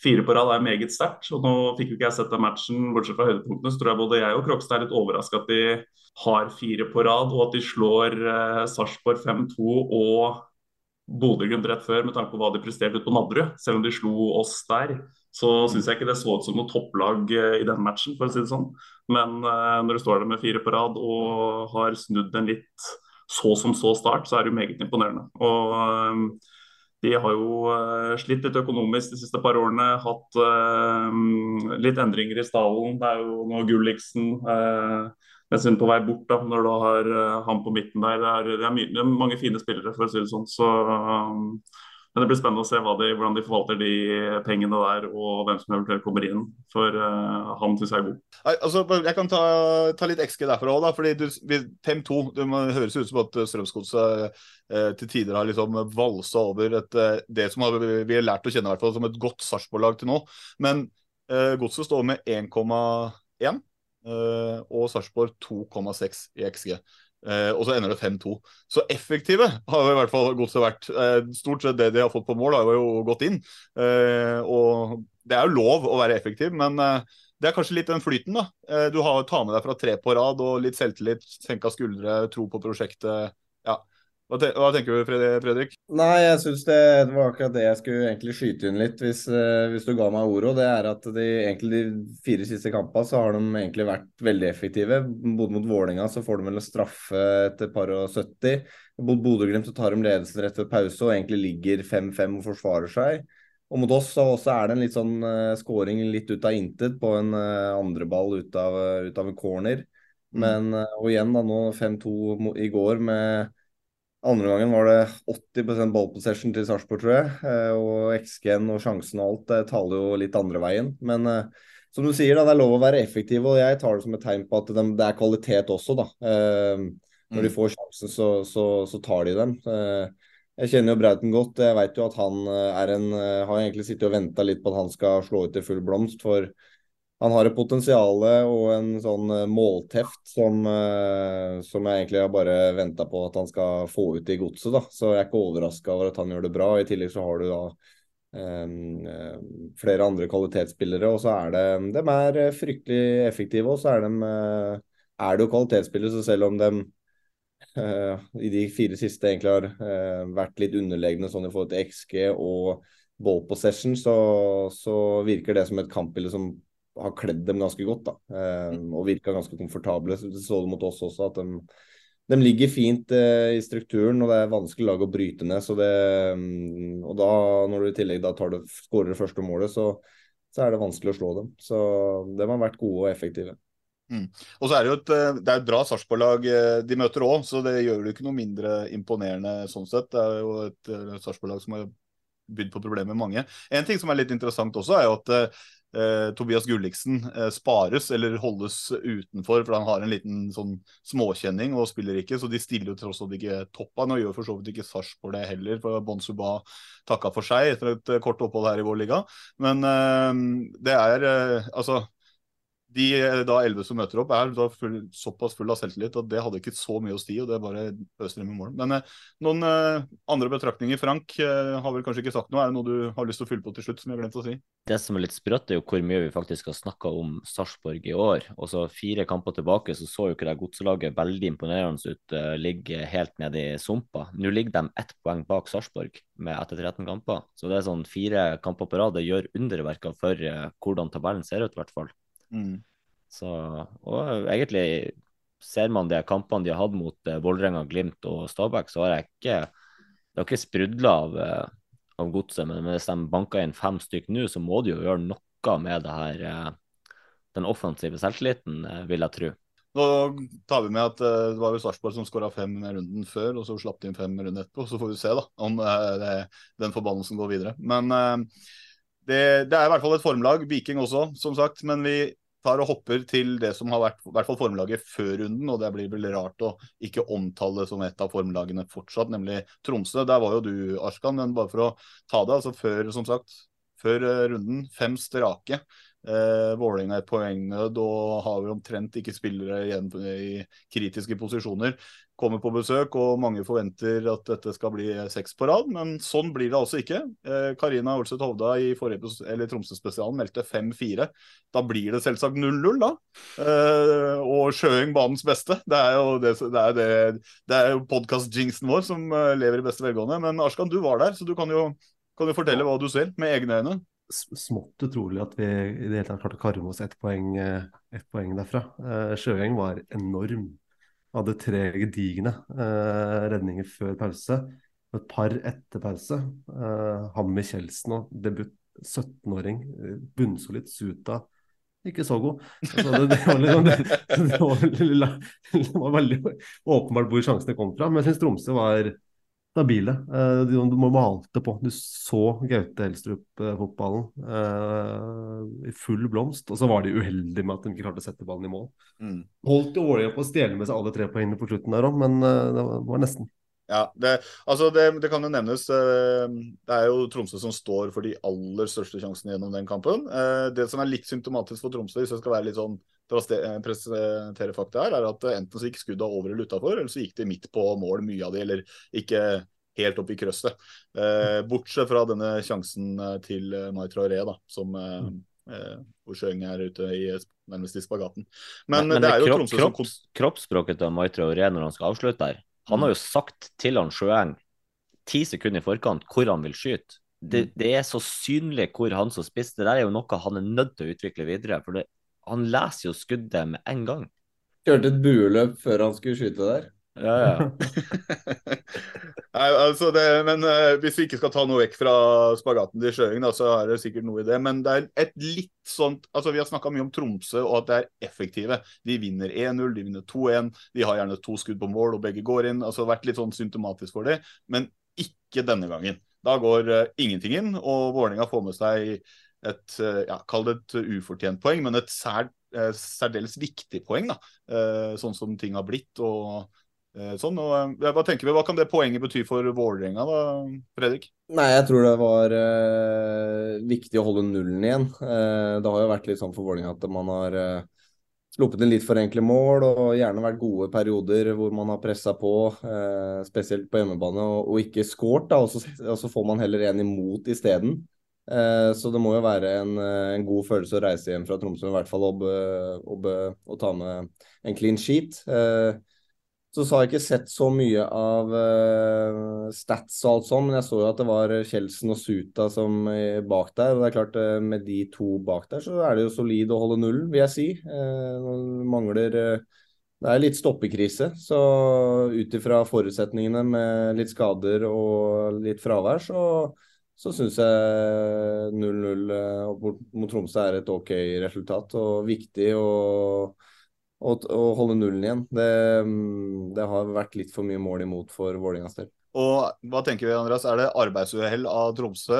Fire på rad er meget sterkt. og Nå fikk jo ikke jeg sett den matchen, bortsett fra høydepunktene. Så tror jeg både jeg og Krokstad er litt overraska at de har fire på rad, og at de slår Sarpsborg 5-2 og Bodø-Glimt rett før, med tanke på hva de presterte ut på Nadderud. Selv om de slo oss der, så syns jeg ikke det så ut som noe topplag i den matchen, for å si det sånn. Men når du står der med fire på rad og har snudd en litt så som så start, så er det jo meget imponerende. Og de har jo slitt litt økonomisk de siste par årene. Hatt litt endringer i stallen. Det er jo nå Gulliksen nesten på vei bort da, når du har han på midten der. Det er, det er, mye, det er, mange fine spillere, for å si det sånn. Så, Men det blir spennende å se de, hvordan de forvalter de pengene der, og hvem som eventuelt kommer inn. For uh, han syns jeg er god. Altså, jeg kan ta, ta litt XG derfra òg, fordi 5-2 Det høres ut som at Strømsgodset eh, til tider har liksom valsa over et, eh, det som har, vi har lært å kjenne hvert fall, som et godt Sarpsborg-lag til nå. Men eh, Godset står med 1,1, eh, og Sarpsborg 2,6 i XG. Eh, og så ender det 5-2. Så effektive har i hvert fall godset vært. Eh, stort sett det de har fått på mål, har jo gått inn. Eh, og det er jo lov å være effektiv, men eh, det er kanskje litt den flyten, da. Eh, du har tar med deg fra tre på rad og litt selvtillit, senka skuldre, tro på prosjektet. Ja, hva, tenker du, Fredrik? Nei, jeg syns det, det, var akkurat det jeg skulle egentlig skyte inn litt, hvis, uh, hvis du ga meg ordet. Og det er at de, egentlig de fire siste kampene så har de egentlig vært veldig effektive. Både mot Vålinga så får de vel en straffe etter par og 70. Mot Bodø-Glimt så tar de ledelsen rett ved pause og egentlig ligger 5-5 og forsvarer seg. Og mot oss så er det en litt sånn uh, scoring litt ut av intet på en uh, andreball ut av, ut av en corner. Mm. Men uh, og igjen da nå 5-2 i går med andre gangen var det 80 ball possession til Sarpsborg, tror jeg. Eh, og XG-en og sjansen og alt det taler jo litt andre veien. Men uh, som du sier, da, det er lov å være effektiv, og jeg tar det som et tegn på at det er kvalitet også, da. Når de mm. får sjansen, så, så, så tar de dem. Jeg kjenner jo Brauten godt. Jeg vet jo at han er en Har egentlig sittet og venta litt på at han skal slå ut i full blomst. for han har et potensial og en sånn eh, målteft som, eh, som jeg egentlig har bare venta på at han skal få ut i godset. da. Så jeg er ikke overraska over at han gjør det bra. I tillegg så har du da um, flere andre kvalitetsspillere. Og så er det De er fryktelig effektive, og så er, er det jo kvalitetsspillere. Så selv om de uh, i de fire siste egentlig har uh, vært litt underlegne sånn i forhold til XG og ball possession, så, så virker det som et kampbilde som har kledd dem ganske godt. da, eh, Og virka ganske komfortable. Så så det mot oss også, at de, de ligger fint eh, i strukturen, og det er vanskelig lag å bryte ned. så det, mm, og da, når du i tillegg da tar det, skårer det første målet, så, så, er det vanskelig å slå dem. Så de har vært gode og effektive. Mm. Og så er Det jo et, eh, det er et bra Sarpsborg-lag eh, de møter òg, så det gjør det ikke noe mindre imponerende sånn sett. Det er jo et Sarpsborg-lag som har bydd på problemer med mange. En ting som er litt interessant også, er jo at eh, Tobias Gulliksen eh, spares eller holdes utenfor, for han har en liten sånn småkjenning og spiller ikke. Så de stiller jo tross alt ikke toppene, og gjør for så vidt ikke Sarpsborg det heller, for Bon Suba takka for seg etter et eh, kort opphold her i vår liga. Men eh, det er eh, altså de eh, da elleve som møter opp, er full, såpass full av selvtillit at det hadde ikke så mye å si. og det bare øser dem i mål. Men eh, noen eh, andre betraktninger? Frank eh, har vel kanskje ikke sagt noe. Er det noe du har lyst til å fylle på til slutt? som jeg har glemt å si? Det som er litt sprøtt, er jo hvor mye vi faktisk har snakka om Sarpsborg i år. Og så Fire kamper tilbake så så jo ikke det godselaget veldig imponerende ut. Uh, ligger helt nede i sumpa. Nå ligger de ett poeng bak Sarpsborg etter 13 kamper. Så det er sånn fire kamper på rad. Det gjør underverker for uh, hvordan tabellen ser ut, i hvert fall. Mm. Så, og egentlig ser man de kampene de har hatt mot uh, Vålerenga, Glimt og Stabæk, så har jeg ikke Det har ikke sprudla av, uh, av godset. Men hvis de banker inn fem stykker nå, så må de jo gjøre noe med det her uh, den offensive selvtilliten, vil jeg tro. Nå tar vi med at det var jo Sarpsborg som skåra fem runden før, og så slapp de inn fem runden etterpå. Så får vi se da, om det, den forbannelsen går videre. Men det, det, er i hvert fall et formlag. Viking også, som sagt. Men vi tar og hopper til det som har vært i hvert fall formlaget før runden, og det blir vel rart å ikke omtale som et av formlagene fortsatt, nemlig Tromsø. Der var jo du, Arskan, men bare for å ta det. altså Før som sagt, før eh, runden, fem strake. Eh, Vålerenga et poengnød og har jo omtrent ikke spillere igjen i kritiske posisjoner. Kommer på besøk, og mange forventer at dette skal bli seks på rad, men sånn blir det altså ikke. Eh, Karina Olseth Hovda i Tromsø-spesialen meldte 5-4. Da blir det selvsagt 0-0, da. Eh, og Sjøeng banens beste. Det er jo, det, det er det, det er jo podkast-jinxen vår som eh, lever i beste velgående. Men Arskan, du var der, så du kan jo, kan jo fortelle hva du ser med egne øyne smått utrolig at vi i det hele tatt klarte å karme oss ett poeng, eh, et poeng derfra. Uh, Sjøeng var enorm. Hadde tre gedigne uh, redninger før pause. Et par etter pause. Hammer Kjeldsen og debut 17-åring. Bunnsolid. Suta ikke så god. Altså, det, det, var liksom, det, det, var, det, var veldig åpenbart hvor sjansene kom fra. Men jeg syns Tromsø var stabile. Uh, du, må malte på. Du så Gaute Helstrup-fotballen uh, i full blomst, og så var de uheldige med at de ikke klarte å sette ballen i mål. Mm. Holdt Vålerenga på å stjele med seg alle tre poengene på slutten der òg, men det var, var nesten. Ja, det, altså det, det, kan jo nevnes. Det er jo Tromsø som står for de aller største sjansene gjennom den kampen. Det som er litt symptomatisk for Tromsø, hvis jeg skal være litt sånn presentere fakta her, er at enten så gikk skudda over eller utafor, eller så gikk de midt på mål, mye av de, eller ikke helt opp i krøsset. Eh, bortsett fra denne sjansen eh, til eh, Mai Traoré, da, som eh, eh, hvor Sjøeng er ute i, nærmest i spagaten. Men, men, men det er jo kropp, Tromsø som kropps, Kroppsspråket til Mai Traoré når han skal avslutte der, han mm. har jo sagt til han Sjøeng ti sekunder i forkant hvor han vil skyte. Det, mm. det, er så synlig hvor han som spiss Det der er jo noe han er nødt til å utvikle videre. For det, han leser jo skuddet med en gang. Kjørte et bueløp før han skulle skyte der. Ja, ja. Nei, altså det, men uh, Hvis vi ikke skal ta noe vekk fra spagaten til Sjøeng, så er det sikkert noe i det. Men det er et litt sånt altså Vi har snakka mye om Tromsø og at det er effektive. De vinner 1-0, de vinner 2-1. De har gjerne to skudd på mål, og begge går inn. altså Vært litt sånn symptomatisk for det. Men ikke denne gangen. Da går uh, ingenting inn, og Vålerenga får med seg et eh, ja, Kall det et ufortjent poeng, men et sær, særdeles viktig poeng, da. Eh, sånn som ting har blitt. og Sånn, og, hva tenker vi, hva kan det poenget bety for Vålerenga, da, Fredrik? Nei, Jeg tror det var eh, viktig å holde nullen igjen. Eh, det har jo vært litt sånn for Vålerenga at man har eh, sluppet inn litt for enkle mål og gjerne vært gode perioder hvor man har pressa på, spesielt på hjemmebane, og, og ikke skåret. Og, og, så får man heller en imot isteden. Eh, så det må jo være en, eh, en, god følelse å reise hjem fra Tromsø, i hvert fall og, å, og ta med en clean sheet. Eh, så, har jeg ikke sett så mye av stats og alt sånn, men jeg så jo at det var Kjeldsen og Suta som bak der. og det er klart Med de to bak der, så er det jo solid å holde nullen, vil jeg si. mangler det er litt stoppekrise, så ut ifra forutsetningene med litt skader og litt fravær, så så syns jeg 0-0 eh, mot Tromsø er et OK resultat. Og viktig å, å, å holde nullen igjen. Det, mm, det, har vært litt for mye mål imot for Vålerengas del. Og hva tenker vi, Andreas? Er det arbeidsuhell av Tromsø,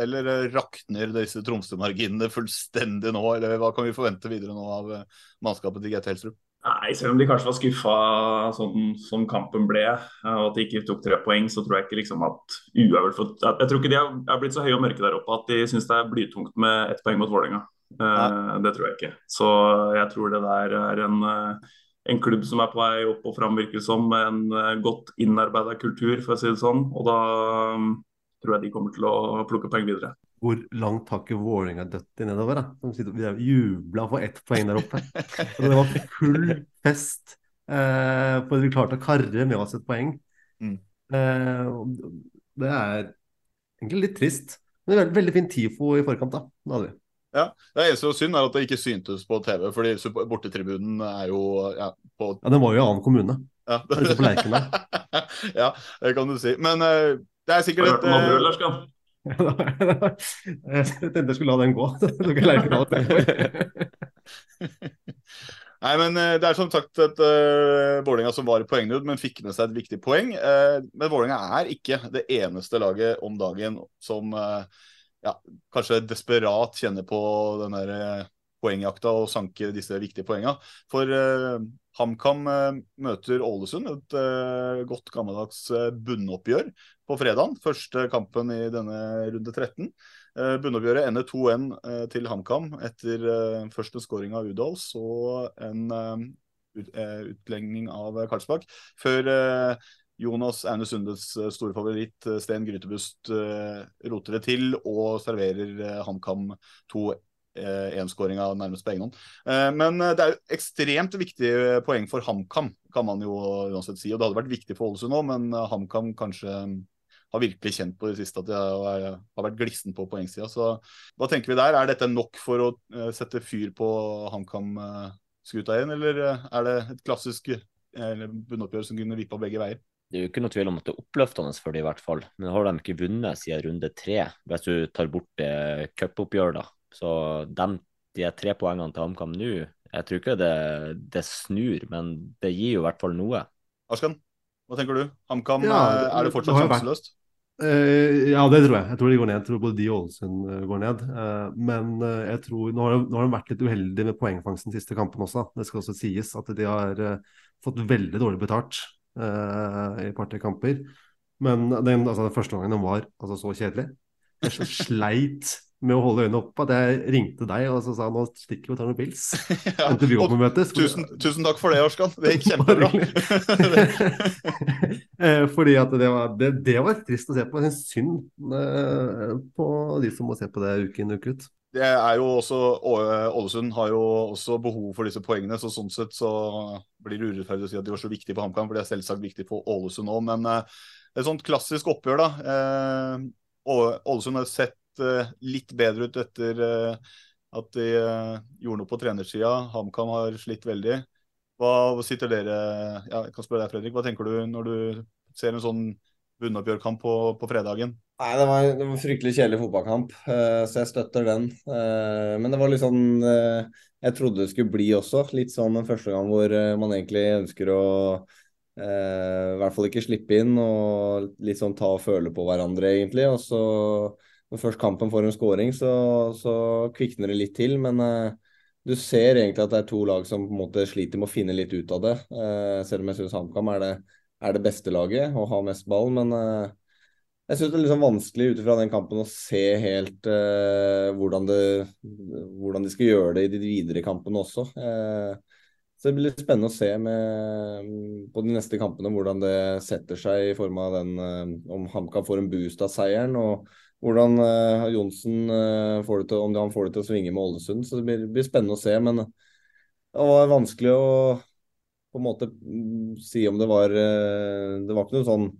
eller rakner disse Tromsø-marginene fullstendig nå? Eller hva kan vi forvente videre nå av eh, mannskapet til Gaute Helstrup? Nei, selv om de kanskje var skuffa sånn som kampen ble, og at de ikke tok tre poeng, så tror jeg ikke liksom at uavgjort Jeg tror ikke de er blitt så høye og mørke der oppe at de syns det er blytungt med ett poeng mot Vålerenga. Uh, det tror jeg ikke. Så jeg tror det der er en, eh, en klubb som er på vei opp og fram, virker som, med en eh, godt innarbeida kultur, for å si det sånn. Og da um, tror jeg de kommer til å plukke poeng videre hvor langt har ikke Vålerenga dødd nedover? da? De jubla for ett poeng der oppe. Og det var full fest eh, for at vi klarte å karre med oss et poeng. Mm. Eh, det er egentlig litt trist. Men det er veldig, veldig fin TIFO i forkant. da. Det hadde vi. Ja, Det eneste som synd er at det ikke syntes på TV, fordi bortetribunen er jo ja, på Ja, den var jo i annen kommune. Ja. Ute på Lerkendal. ja, det kan du si. Men uh, det er sikkert et uh, jeg tenkte jeg skulle la den gå. Nei, men eh, Det er som sagt et uh, Vålerenga som var i poengnød, men fikk med seg et viktig poeng. Uh, men Vålerenga er ikke det eneste laget om dagen som uh, ja, kanskje desperat kjenner på den der poengjakta og sanke disse viktige poengene. For uh, HamKam møter Ålesund, et godt gammeldags bunnoppgjør på fredag. Første kampen i denne runde 13. Eh, bunnoppgjøret ender 2-1 eh, til HamKam etter første skåring av Udal, så en ut, utlengning av Karlsbakk. Før Jonas Aune Sundes store favoritt Sten Grytebust roter det til og serverer HamKam 2-1-skåringa nærmest på egen hånd. Men det er jo ekstremt viktige poeng for HamKam, kan man jo uansett si. Og det hadde vært viktig for Ålesund òg, men HamKam kanskje har virkelig kjent på det siste at jeg har vært glissen på poengsida. Så hva tenker vi der? Er dette nok for å sette fyr på HamKam-skuta igjen, eller er det et klassisk bunnoppgjør som kunne vippa begge veier? Det er jo ikke noe tvil om at det er oppløftende for dem i hvert fall. Men har de ikke vunnet siden runde tre, hvis du tar bort det cupoppgjøret, da. Så de, de tre poengene til HamKam nå, jeg tror ikke det, det snur, men det gir jo i hvert fall noe. Arskan? Hva tenker du? HamKam, Ja, eh, er det fortsatt sjanseløst? Uh, ja, det tror jeg. Jeg tror de går ned. Jeg tror både de og Ålesund eh, går ned. Uh, men uh, jeg tror nå har, de, nå har de vært litt uheldige med poengfangsten siste kampen også. Det skal også sies at de har eh, fått veldig dårlig betalt eh, i et par-tre kamper. Men den, altså, den første gangen den var altså, så kjedelig. Jeg så sleit med å holde øynene oppe at jeg ringte deg og så sa nå stikker vi og tar noen pils. Ja, og. Tusen, tusen takk for det, Arskan. Det gikk kjempebra. Eh, Fordi at det var, det, det var trist å se på. Jeg syns synd eh, på de som må se på det uke inn og uke ut. Det er jo også, Ålesund har jo også behov for disse poengene, så sånn sett så blir det urettferdig å si at de var så viktige for HamKam, for det er selvsagt viktig for Ålesund òg. Men eh, et sånt klassisk oppgjør, da. Eh, Ålesund har sett eh, litt bedre ut etter eh, at de eh, gjorde noe på trenersida. HamKam har slitt veldig. Hva sitter dere ja, Jeg kan spørre deg, Fredrik. Hva tenker du når du ser en sånn bunnoppgjørkamp på, på fredagen? Nei, det var, det var en fryktelig kjedelig fotballkamp, eh, så jeg støtter den. Eh, men det var litt sånn eh, jeg trodde det skulle bli også. Litt sånn en første gang hvor man egentlig ønsker å i hvert fall ikke slippe inn og litt sånn ta og føle på hverandre, egentlig. Og så når først kampen får en scoring, så, så kvikner det litt til. Men du ser egentlig at det er to lag som på en måte sliter med å finne litt ut av det. Selv om jeg syns HamKam er, er det beste laget og har mest ball. Men jeg syns det er litt sånn vanskelig ut ifra den kampen å se helt eh, hvordan, det, hvordan de skal gjøre det i de videre kampene også. Eh, så det blir litt spennende å se med, på de neste kampene hvordan det setter seg i form av den eh, om HamKam får en boost av seieren. og hvordan eh, Johnsen eh, får det til, om han får det til å svinge med Ålesund. Så det blir, blir spennende å se. Men det var vanskelig å på en måte mm, si om det var eh, Det var ikke noe sånn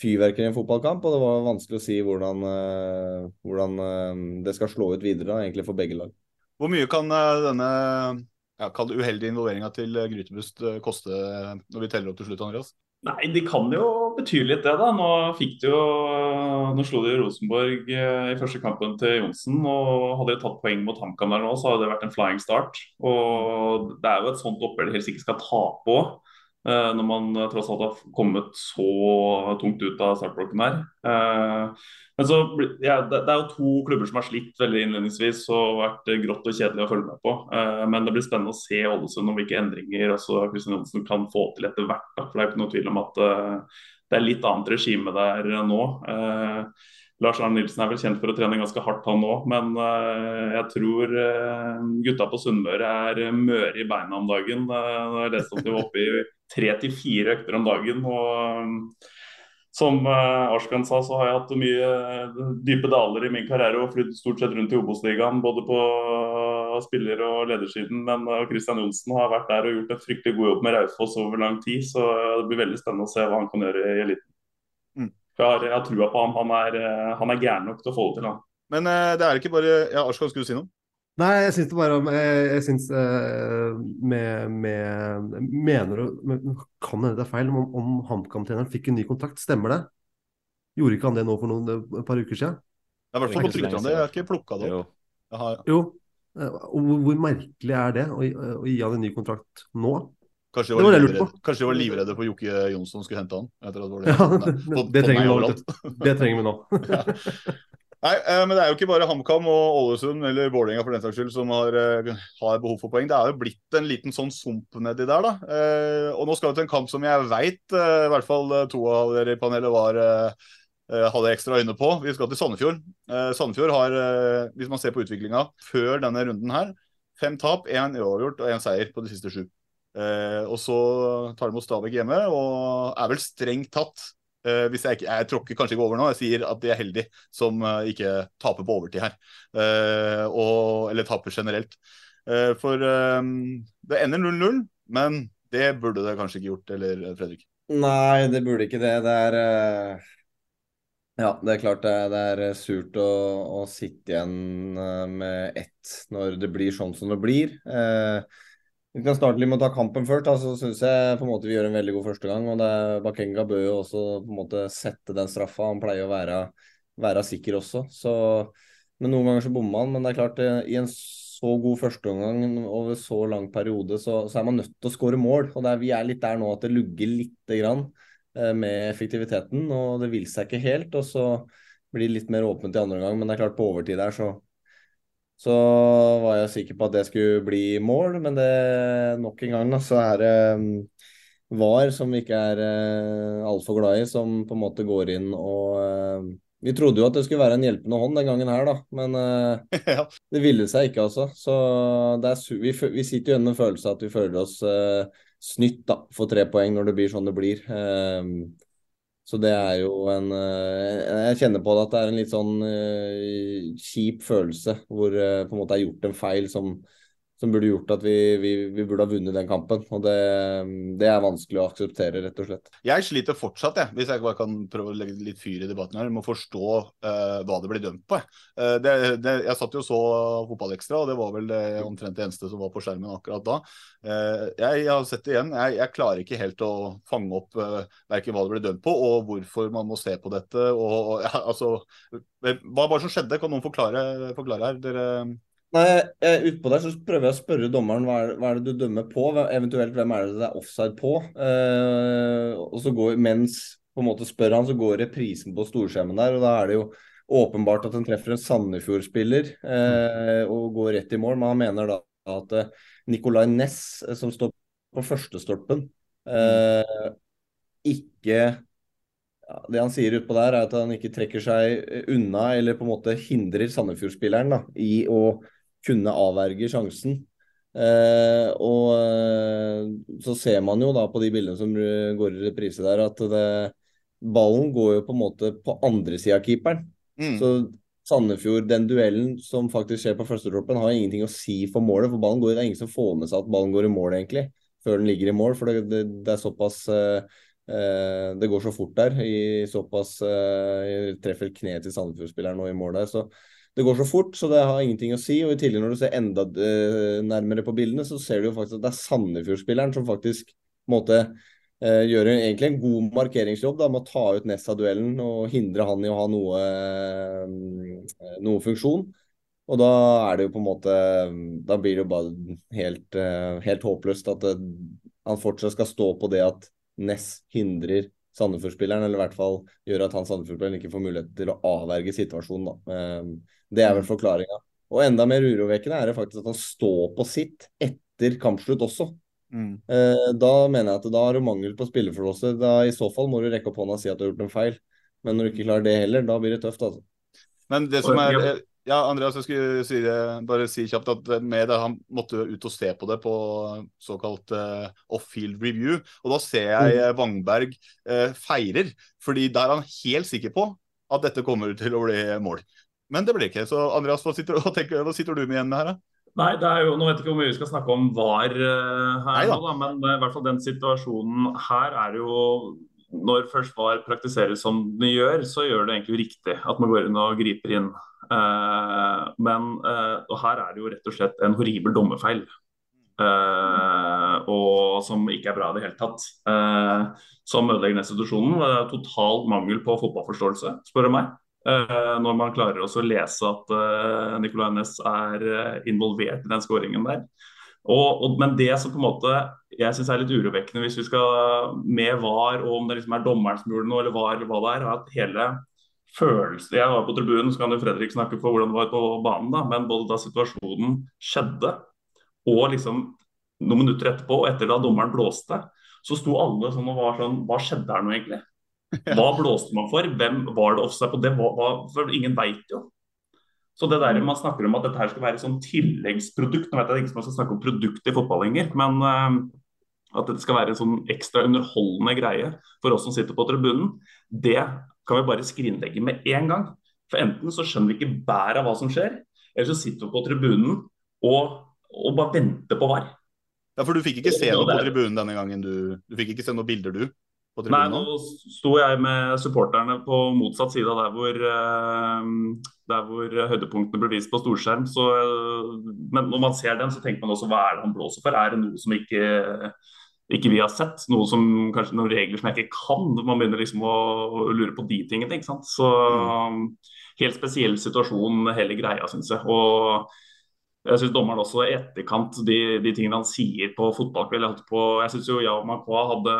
fyrverkeri i en fotballkamp, og det var vanskelig å si hvordan, eh, hvordan eh, det skal slå ut videre, da, egentlig for begge lag. Hvor mye kan eh, denne ja, kall det uheldige involveringa til Grytebust koste når vi teller opp til slutt, Andreas? Nei, de kan jo bety litt det, da. Nå fikk de jo Nå slo de Rosenborg i første kampen til Johnsen. og Hadde de tatt poeng mot HamKam der nå, så hadde det vært en flying start. Og det er jo et sånt oppgjør de helst ikke skal tape òg. Når man eh, tross alt har kommet så tungt ut av startblokken her. Eh, Men så, ja, det, det er jo to klubber som har slitt veldig innledningsvis og vært eh, grått og kjedelig å følge med på. Eh, Men det blir spennende å se Ålesund om hvilke endringer også Kristian Johnsen kan få til etter hvert. For det er jo ikke noe tvil om at eh, det er litt annet regime der eh, nå. Eh, Lars Arne Nilsen er vel kjent for å trene ganske hardt, han òg. Men uh, jeg tror uh, gutta på Sunnmøre er møre i beina om dagen. Uh, jeg leste at de var oppe i tre til fire økter om dagen. og eh, som uh, Arskan sa, så har jeg hatt mye eh, dype daler i min karriere og flydd stort sett rundt i Obos-ligaen, både på uh, spiller- og ledersiden. Men Kristian Christian Johnsen har vært der og gjort en fryktelig god jobb med Raufoss over lang tid. Så uh, det blir veldig spennende å se hva han kan gjøre i eliten. Mm. Jeg har, jeg har trua på ham. Han er, uh, han er gæren nok til å få det til. Han. Men det er ikke bare Ja, Arskan, skulle du si noe? Nei, jeg syns det bare om Jeg, jeg syns eh, med, med Mener du Kan hende det er feil, om, om HamKam-treneren fikk en ny kontrakt, stemmer det? Gjorde ikke han det nå for noen, et par uker siden? Det er i hvert fall på Twitter, jeg har ikke plukka det opp. Jo. har, Jo. Eh, Og hvor, hvor merkelig er det å, å gi han en ny kontrakt nå? Kanskje de var, var det lurte livredde, kanskje de var livredde for Jokke Jonsson skulle hente han? Etter at det var det. Ja, det, det trenger vi nå. Nei, eh, men det er jo ikke bare HamKam og Ålesund eller Vålerenga for den saks skyld som har, eh, har behov for poeng. Det er jo blitt en liten sånn sump nedi der, da. Eh, og nå skal vi til en kamp som jeg veit i hvert fall to av dere i panelet var hadde ekstra øyne på. Vi skal til Sandefjord. Sandefjord har, hvis man ser på utviklinga før denne runden her, fem tap, én uavgjort og én seier på de siste sju. Og så tar de mot Stabæk hjemme, og er vel strengt tatt eh, hvis jeg, ikke, jeg tråkker kanskje ikke over nå, jeg sier at de er heldige som uh, ikke taper på overtid her. Uh, og, eller taper generelt. For det ender 0-0, men det burde det kanskje ikke gjort, eller Fredrik? Nei, det burde ikke det. Det er Ja, det er klart det er, det er surt å, å sitte igjen med ett når det blir sånn som det blir. Eh, vi kan starte litt med å ta kampen først. så så synes jeg på en måte vi gjør en veldig god første gang. og Bakenga bør jo også på en måte sette den straffa. Han pleier å være, være sikker også. så men Noen ganger så bommer han. Men det er klart, eh, i en så god førsteomgang over så lang periode, så, så er man nødt til å skåre mål. og er, Vi er litt der nå at det lugger lite grann. eh, med effektiviteten, og det vil seg ikke helt. Og så blir det litt mer åpent i andre omgang, men det er klart på overtid der så så var jeg sikker på at det skulle bli mål, men det nok en gang så er det um, VAR, som vi ikke er uh, altfor glad i, som på en måte går inn og uh, Vi trodde jo at det skulle være en hjelpende hånd den gangen her, da, men uh, ja. det ville seg ikke, altså. Så er, vi, vi, sitter jo igjen med av at vi føler oss uh, snytt da, for tre poeng når det blir sånn det blir. Uh, så det er jo en eh, Jeg kjenner på det at det er en litt sånn uh, kjip følelse hvor uh, på en måte er gjort en feil som, som burde gjort at vi, vi, vi, burde ha vunnet den kampen. Og det, det, er vanskelig å akseptere, rett og slett. Jeg sliter fortsatt, jeg, hvis jeg bare kan prøve å legge litt fyr i debatten her, med å forstå uh, hva det blir dømt på. Uh, det, det, jeg satt jo så Fotballekstra, og det var vel det omtrent det eneste som var på skjermen akkurat da. Uh, jeg, jeg, har sett det igjen. Jeg, jeg, klarer ikke helt å fange opp uh, verken hva det blir dømt på, og hvorfor man må se på dette. Og, og ja, altså, hva var det som skjedde? Kan noen forklare, forklare her? Dere Nei, Utpå der så prøver jeg å spørre dommeren hva er, hva er, det du dømmer på, eventuelt hvem er det det er offside på. Uh, og så går, Mens på en måte spør han, så går reprisen på storskjermen der, og da er det jo åpenbart at han treffer en Sandefjord-spiller uh, og går rett i mål. Men han mener da at uh, Nicolay Næss, eh, som står på førstestolpen, uh, ikke Det han sier utpå der, er at han ikke trekker seg unna eller på en måte hindrer Sandefjord-spilleren i å kunne avverge sjansen. Eh, og eh, så ser man jo da på de bildene som går i reprise der, at det, ballen går jo på en måte på andre sida av keeperen. Mm. Så Sandefjord, den duellen som faktisk skjer på førstetroppen, har ingenting å si for målet. For ballen går, det er ingen som får med seg at ballen går i mål, egentlig, før den ligger i mål. For det, det, det er såpass eh, eh Det går så fort der. I såpass eh, Treffer kneet til Sandefjord-spilleren nå i mål der. Så det går så fort, så det har ingenting å si. Og i tillegg, når du ser enda uh, nærmere på bildene, så ser du jo faktisk at det er Sandefjord-spilleren som faktisk måte, uh, gjør egentlig en god markeringsjobb da, med å ta ut Nessa-duellen og hindre han i å ha noe, uh, noe funksjon. Og da er det jo på en måte Da blir det jo bare helt, helt håpløst at det, han fortsatt skal stå på det at Ness hindrer Sandefjord-spilleren, eller i hvert fall gjøre at han Sandefjord-spilleren ikke får mulighet til å avverge situasjonen. Da. Det er vel mm. forklaringa. Og enda mer urovekkende er det faktisk at han står på sitt etter kampslutt også. Mm. Eh, da mener jeg at da har du mangel på spillerforståelse. I så fall må du rekke opp hånda og si at du har gjort en feil. Men når du ikke klarer det heller, da blir det tøft. altså. Men det som er ja, Andreas, jeg skulle si det, bare si kjapt at med det, han måtte ut og se på det på såkalt uh, off-field review. Og da ser jeg mm. Wangberg uh, feirer, fordi da er han helt sikker på at dette kommer til å bli mål. Men det blir ikke. Så Andreas, hva sitter, hva tenker, hva sitter du med igjen med her? da? Nei, det er jo, Nå vet jeg ikke hvor mye vi skal snakke om VAR uh, her, Nei, nå, da, men i hvert fall den situasjonen her er jo Når først VAR praktiseres som den gjør, så gjør det egentlig riktig at man går inn og griper inn. Uh, men og her er det jo rett og slett en horribel dommerfeil. og som ikke er bra i det hele tatt. som ødelegger institusjonen. Uh, total mangel på fotballforståelse, spør du meg. Når man klarer også å lese at uh, Nicolay Næss er involvert i den skåringen der. Og, og, men det som på en måte jeg syns er litt urovekkende hvis vi skal med VAR, og om det liksom er dommeren som gjorde noe, eller VAR, eller hva det er, er at hele følelsen Jeg var på tribunen, så kan jo Fredrik snakke for hvordan det var på banen, da, men både da situasjonen skjedde, og liksom noen minutter etterpå, og etter da dommeren blåste, så sto alle sånn og var sånn Hva skjedde her nå, egentlig? Hva blåste man for? Hvem var det offside på? Det var, var, for ingen veit jo. Så det der Man snakker om at dette her skal være et sånn tilleggsprodukt. Nå vet jeg ikke om man skal snakke om produkt i fotball lenger, men uh, at dette skal være en sånn ekstra underholdende greie for oss som sitter på tribunen, det kan vi bare skrinlegge med en gang. For enten så skjønner vi ikke bæret av hva som skjer, eller så sitter vi på tribunen og, og bare venter på VAR. Ja, For du fikk ikke se noe på tribunen denne gangen? Du, du fikk ikke se noen bilder, du? På Nei, nå sto jeg med supporterne på motsatt side av der hvor, uh, der hvor høydepunktene ble vist på storskjerm. Så, uh, men når man ser den, så tenker man også hva er det han blåser for? Er det noe som ikke, ikke vi har sett? Noe som, kanskje noen regler som jeg ikke kan? Man begynner liksom å, å lure på de tingene. ikke sant? Så mm. helt spesiell situasjon hele greia, syns jeg. Og jeg syns dommeren også i etterkant, de, de, tingene han sier på fotballkveld Jeg, på, jeg syns jo Yao Makwa hadde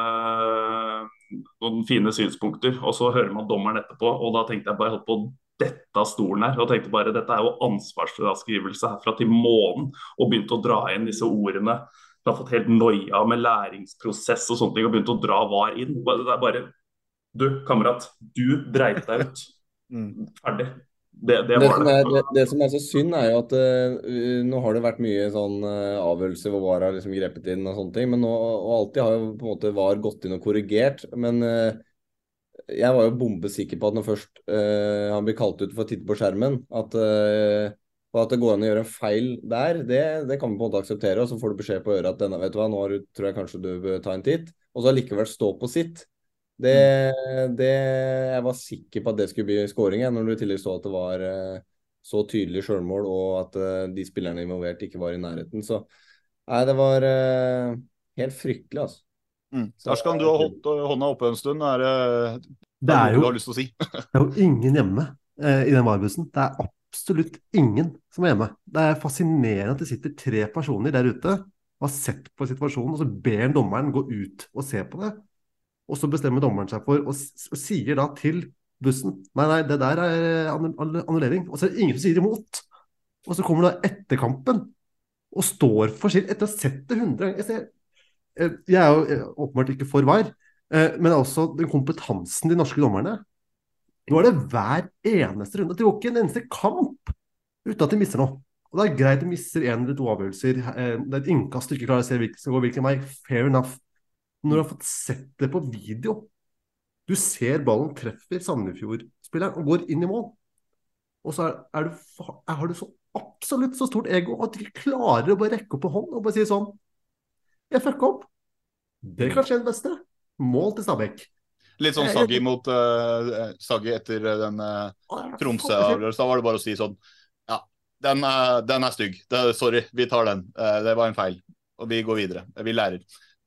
noen fine synspunkter, og så hører man dommeren etterpå. Og da tenkte jeg bare jeg holdt på å dette av stolen her. Og tenkte bare dette er jo ansvarsfraskrivelse herfra til månen. Og begynte å dra inn disse ordene. Har fått helt noia med læringsprosess og sånne ting, og begynt å dra VAR inn. Det er bare Du, kamerat, du dreit deg ut. Ferdig. Det, det, Det som, det. er, det, det som er så synd, er jo at uh, nå har det vært mye sånn uh, avgjørelser hvor VAR har liksom grepet inn og sånne ting. Men nå, og alltid har jo på en måte VAR gått inn og korrigert. Men uh, jeg var jo bombesikker på at når først eh, han blir kalt ut for å titte på skjermen, at, eh, og at det går an å gjøre en feil der, det, det kan vi på en måte akseptere. Og så får du beskjed på øret at denne, vet du hva, nå har du, tror jeg kanskje du bør ta en titt. Og så allikevel stå på sitt. Det, det, jeg var sikker på at det skulle bli skåring, når du i tillegg så at det var eh, så tydelig sjølmål, og at eh, de spillerne involvert ikke var i nærheten. Så nei, det var eh, helt fryktelig, altså. Mm. Darskan, du har holdt hånda oppe en stund. Er det, Det er noe jo- du har lyst til å si? Det er jo ingen hjemme eh, i den varebussen. Det er absolutt ingen som er hjemme. Det er fascinerende at det sitter tre personer der ute og har sett på situasjonen, og så ber dommeren gå ut og se på det. Og så bestemmer dommeren seg for, og, og sier da til bussen Nei, nei, det der er eh, annu- annu- annullering. Og så er det ingen som sier imot. Og så kommer da etterkampen og står for sitt etter å ha sett det 100 ganger. Jeg, eh, jeg er jo eh, åpenbart ikke for VAR, men også den kompetansen de norske dommerne. Nå er det hver eneste runde. Det går ikke en eneste kamp uten at de mister noe. Og Det er greit de mister én eller to avgjørelser. eh, Det er et innkast du ikke klarer å se hvilken som går hvilken vei. Fair enough. Når du har fått sett det på video Du ser ballen treffer Sandefjord-spilleren og går inn i mål. Og så er, er har du så absolutt så stort ego at du ikke klarer å bare rekke opp en hånd og bare si sånn Jeg fucka opp. Det kan skje det beste. Mål til Stabæk. Litt sånn saggy mot uh, Saggy etter eh, den uh, Tromsø-avgjørelsen. Da var det bare å si sånn Ja, den, er- den er stygg. Det, sorry, vi tar den. Uh, det var en feil. Og vi går videre. Vi lærer.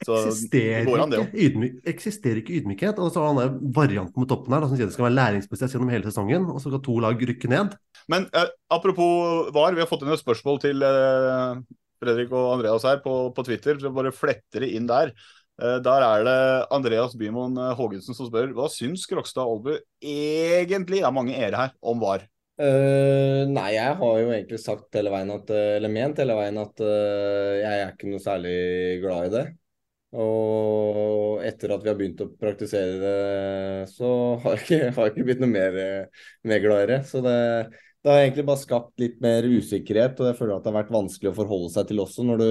Så eksisterer går an, det ikke, òg. ydmyk, eksisterer ikke ydmykhet. Og så har han varianten på toppen her da, som sier det skal være læringsprosess gjennom hele sesongen, og så skal to lag rykke ned. Men eh, apropos VAR, vi har fått inn et spørsmål til eh, Fredrik og Andreas her på, på Twitter. Så bare fletter det inn der. Eh, der er det Andreas Bymoen eh, Haagensen som spør hva syns Krokstad Olbu egentlig, det er mange ere her, om VAR? Uh, nei, jeg har jo egentlig sagt hele veien at, eh, eller ment hele veien at uh, jeg er ikke noe særlig glad i det. Og etter at vi har begynt å praktisere det, så har jeg ikke, har jeg ikke blitt noe mer, eh, mer glad i det. Så det, det har egentlig bare skapt litt mer usikkerhet, og jeg føler at det har vært vanskelig å forholde seg til også når du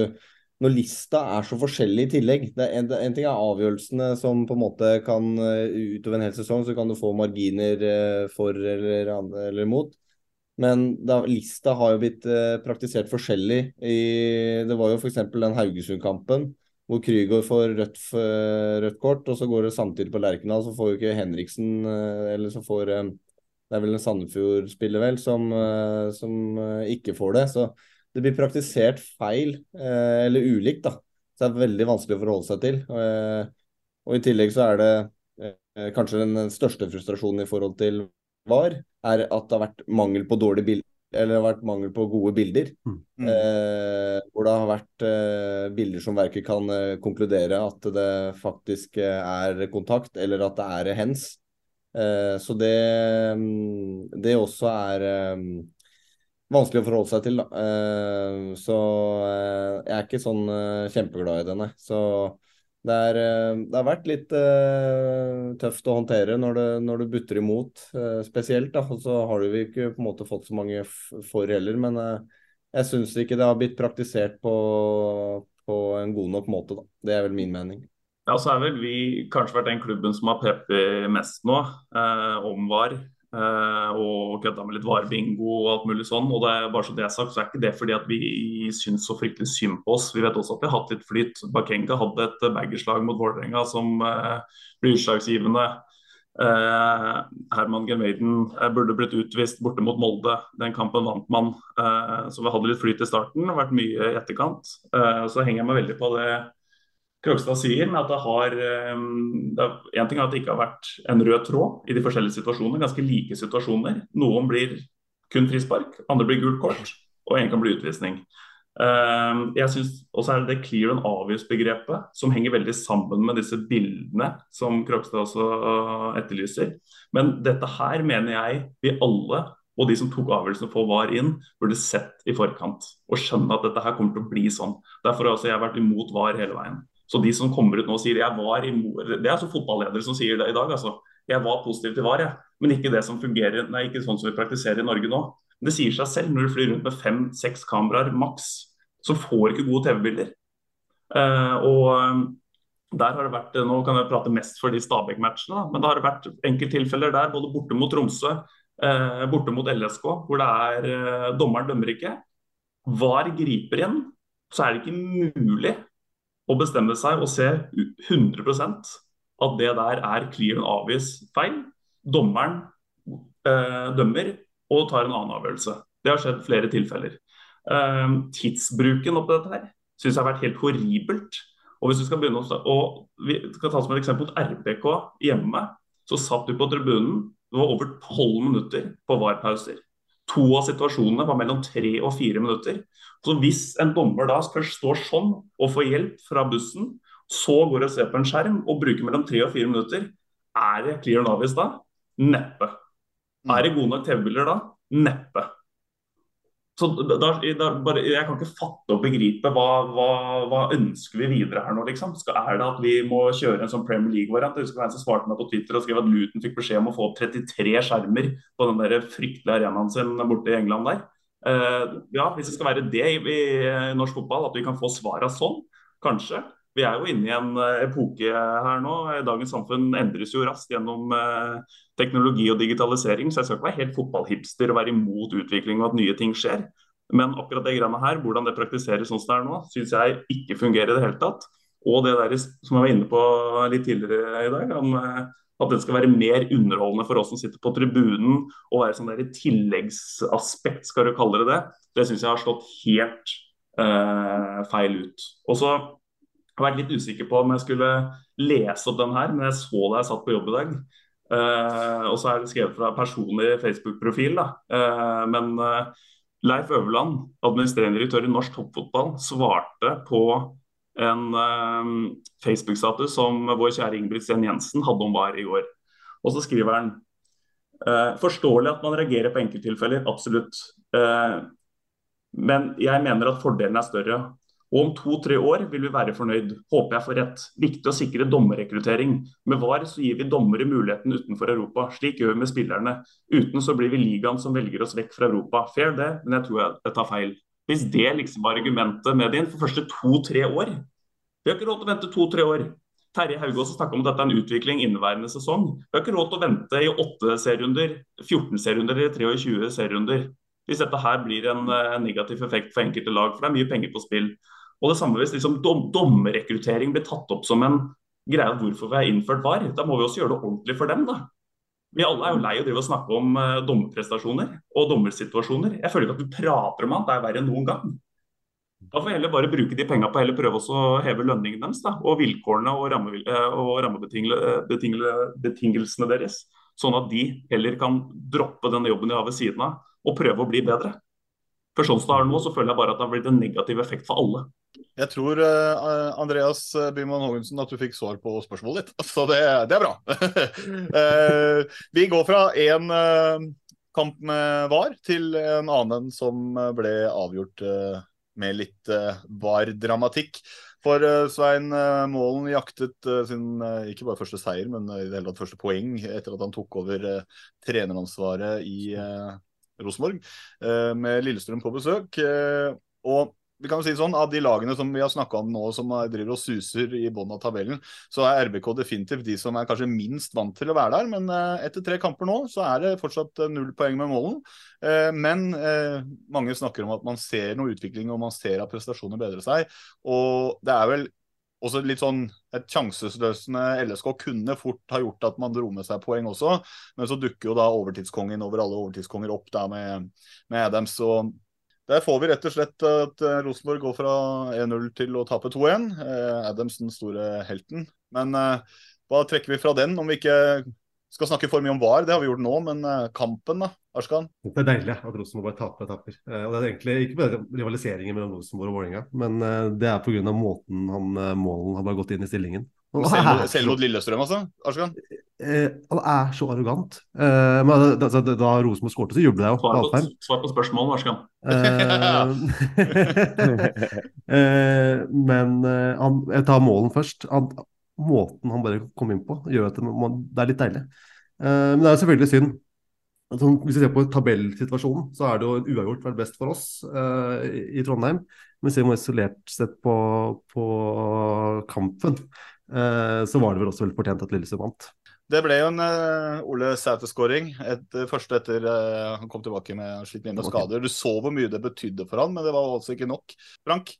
når lista er så forskjellig i tillegg. En, en ting er avgjørelsene som på en måte kan eh, utover en hel sesong, så kan du få marginer eh, for eller, eller mot. Men da, lista har jo blitt eh, praktisert forskjellig. I, det var jo f.eks. den Haugesund-kampen hvor Krygård får rødt, rødt kort, og så går det samtidig på Lerkendal, så får jo ikke Henriksen Eller så får Det er vel en Sandefjord-spiller, vel, som, som ikke får det. Så det blir praktisert feil, eh, eller ulikt, da. Så det er veldig vanskelig å forholde seg til. Eh, og i tillegg så er det eh, kanskje den største frustrasjonen i forhold til VAR, er at det har vært mangel på dårlige bilder. Eller det har vært mangel på gode bilder. Eh, hvor det har vært eh, bilder som verken kan eh, konkludere at det faktisk eh, er kontakt, eller at det er hens. Eh, så det, mm, det også er eh, vanskelig å forholde seg til. Da. Eh, så eh, jeg er ikke sånn eh, kjempeglad i det, nei. Så det, er, det har vært litt tøft å håndtere når det, når det butter imot, spesielt. Da. Og så har vi ikke på en måte fått så mange for heller, men jeg syns ikke det har blitt praktisert på, på en god nok måte. Da. Det er vel min mening. Ja, så er vel vi kanskje vært den klubben som har preppet mest nå eh, om VAR. Eh, og kødda med litt VAR-bingo og alt mulig sånn. Og det er bare så det er sagt, så er ikke det fordi at vi syns så fryktelig synd på oss. Vi vet også at vi har hatt litt flyt. Bakenga hadde et baggerslag mot Vålerenga som eh, blir utslagsgivende. Eh, Herman Genveiden eh, burde blitt utvist borte mot Molde. Den kampen vant man. Eh, så vi hadde litt flyt i starten, vært mye i etterkant. Eh, så henger jeg meg veldig på det Krogstad sier, men at det har eh, er, En ting er at det ikke har vært en rød tråd i de forskjellige situasjonene, ganske like situasjoner. Noen blir kun frispark, andre blir gult kort, og en kan bli utvisning. Uh, jeg synes også er det clear and obvious-begrepet som henger veldig sammen med disse bildene som Krokstad også uh, etterlyser. Men dette her mener jeg vi alle, og de som tok avgjørelsen for VAR inn, burde sett i forkant. Og skjønne at dette her kommer til å bli sånn. Derfor har jeg vært imot VAR hele veien. Så de som kommer ut nå og sier jeg var imot Det er altså fotballedere som sier det i dag, altså. Jeg var positiv til VAR, jeg. Men ikke det som fungerer, nei, ikke sånn som vi praktiserer i Norge nå. Det sier seg selv når du flyr rundt med fem-seks kameraer maks, så får ikke gode TV-bilder. Uh, og um, der har det vært, Nå kan jeg prate mest for de Stabæk-matchene, men det har vært enkelttilfeller der, både borte mot Tromsø, uh, borte mot LSK, hvor det er uh, dommeren dømmer ikke. VAR griper inn, så er det ikke mulig å bestemme seg og se 100% at det der er clear and obvious feil. Dommeren dømmer, og tar en annen avgjørelse. Det har skjedd flere tilfeller. Eh, tidsbruken oppi dette her syns jeg har vært helt horribelt. Og hvis vi skal begynne å, og vi skal ta som et eksempel RBK hjemme, så satt du på tribunen. Det var over tolv minutter på VAR-pauser. To av situasjonene var mellom tre og fire minutter. Så hvis en dommer da først står sånn og får hjelp fra bussen, så går og ser på en skjerm og bruker mellom tre og fire minutter, er det clear and obvious da? Neppe. Er det gode nok TV-bilder da? Neppe. Så der, der, bare, Jeg kan ikke fatte og begripe hva, hva, hva ønsker vi videre her nå, liksom. Skal, er det at vi må kjøre en sånn Premier League-variant? Jeg husker hvem som svarte meg på Twitter og skrev at Luton fikk beskjed om å få opp 33 skjermer på den der fryktelige arenaen sin borte i England der. Uh, ja, hvis det skal være det i, i norsk fotball, at vi kan få svara sånn, kanskje. Vi er jo inne i en eh, epoke her nå. Dagens samfunn endres jo raskt gjennom eh, teknologi og digitalisering. Så jeg skal ikke være helt fotballhipster og være imot utvikling og at nye ting skjer. Men akkurat det greiene her, hvordan det praktiseres sånn som det er nå, syns jeg ikke fungerer i det hele tatt. Og det der som jeg var inne på litt tidligere i dag, eh, at det skal være mer underholdende for oss som sitter på tribunen, og være sånn der tilleggsaspekt, skal du kalle det det, det syns jeg har slått helt eh, feil ut. Og så jeg har vært litt usikker på om jeg skulle lese opp den her, men jeg så da jeg satt på jobb i dag. Uh, og så er det skrevet fra personlig Facebook-profil. da. Uh, men uh, Leif Øverland, administrerende direktør i norsk toppfotball, svarte på en Facebook-status som vår kjære Ingebrigt Sten Jensen hadde om VAR i går. Og så skriver han Forståelig at man reagerer på enkelttilfeller, absolutt. Men jeg mener at fordelen er større. Og om to-tre år vil vi være fornøyd. Håper jeg får rett. Viktig å sikre dommerrekruttering. Med VAR så gir vi dommere muligheten utenfor Europa. Slik gjør vi med spillerne. Uten så blir vi ligaen som velger oss vekk fra Europa. Fair det, men jeg tror jeg tar feil. Hvis det liksom var argumentet med din for første to-tre år Vi har ikke råd til å vente to-tre år. Terje Haugås snakka om at dette er en utvikling inneværende sesong. Vi har ikke råd til å vente i åtte serierunder, 14 serierunder eller 23 serierunder. Hvis dette her blir en, en negativ effekt for enkelte lag, for det er mye penger på spill. Og det samme hvis liksom dom, dommerrekruttering blir tatt opp som en greie hvorfor vi har innført VAR. Da må vi også gjøre det ordentlig for dem, da. Vi alle er jo lei av å snakke om uh, dommerprestasjoner og dommersituasjoner. Jeg føler ikke at du prater om at det er verre enn noen gang. Da får vi heller bare bruke de pengene på heller prøve å heve lønningen deres da, og vilkårene og, eh, og rammebetingelsene deres. Sånn at de heller kan droppe den jobben de har ved siden av og prøve å bli bedre. For sånn som det er nå, så føler jeg bare at det har blitt en negativ effekt for alle. Jeg tror uh, Andreas Byman Haagensen at du fikk svar på spørsmålet ditt, så det, det er bra. uh, vi går fra én uh, eh, kamp med VAR til en annen som ble avgjort med litt VAR-dramatikk. For Svein Målen jaktet sin ikke bare første seier, men i det hele tatt første poeng etter at han tok over treneransvaret i Rosenborg, med Lillestrøm på besøk. Og vi kan jo si sånn, Av de lagene som vi har snakka om nå, som driver og suser i bunnen av tabellen, så er RBK definitivt de som er kanskje minst vant til å være der. Men eh, etter tre kamper nå, så er det fortsatt null poeng med målen. Eh, men eh, mange snakker om at man ser noe utvikling, og man ser at prestasjoner bedrer seg. Og det er vel også litt sånn Et sjansesløsende LSK kunne fort ha gjort at man dro med seg poeng også, men så dukker jo da overtidskongen over alle overtidskonger opp der med, med Adams. og der får vi rett og slett at eh, Rosenborg går fra 1-0 til å tape 2-1. Eh, Adams den store helten. Men eh, hva trekker vi fra den, om vi ikke skal snakke for mye om VAR, det har vi gjort nå, men kampen, da? Arskan? Det er deilig at Rosenborg bare taper og taper. Og Det er egentlig ikke bare rivaliseringen mellom Rosenborg og Vålerenga, men det er pga. måten han, målen har bare gått inn i stillingen. Selv, selv mot Lillestrøm, altså? Arskan? Han er så arrogant. men da, da, da Rosenborg skåret, så jublet jeg jo. Svar på, svar på spørsmålet, Arskan. men han, jeg tar målen først. Han, måten han bare kom inn på, gjør at det, det er litt deilig. Men det er selvfølgelig synd. Altså, hvis vi ser på tabellsituasjonen, så er det jo uavgjort vært best for oss i, i Trondheim. Men ser vi isolert sett på, på kampen, så var det vel også veldig fortjent at Lillestrøm vant. Det ble jo en uh, Ole Sæter-skåring. Et, første etter uh, han kom tilbake med slitt med skader. Du så hvor mye det betydde for han, men det var altså ikke nok. Frank,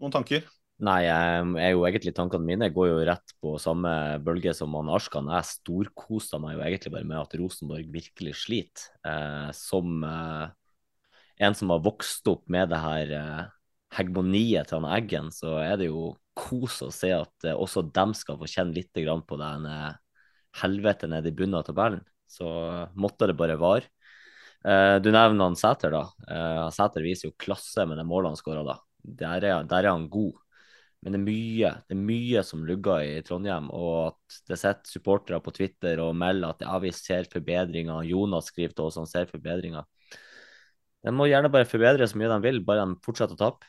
noen tanker? Nei, jeg er jo egentlig tankene mine går jo rett på samme bølge som han Arskan. Jeg storkosa meg jo egentlig bare med at Rosenborg virkelig sliter. Eh, som eh, en som har vokst opp med det her eh, hegemoniet til han Eggen, så er det jo kos å se at eh, også dem skal få kjenne litt på den eh, helvete nede i bunnen av tabellen. Så måtte det bare vare. Eh, du nevner han Sæter, da. Sæter viser jo klasse med de målene han skåra da. Der er, der er han god. Men det er mye det er mye som lugger i Trondheim. Og at det sitter supportere på Twitter og melder at ja, vi ser forbedringer. Jonas skriver til oss han ser forbedringer. De må gjerne bare forbedre så mye de vil, bare de fortsetter å tape.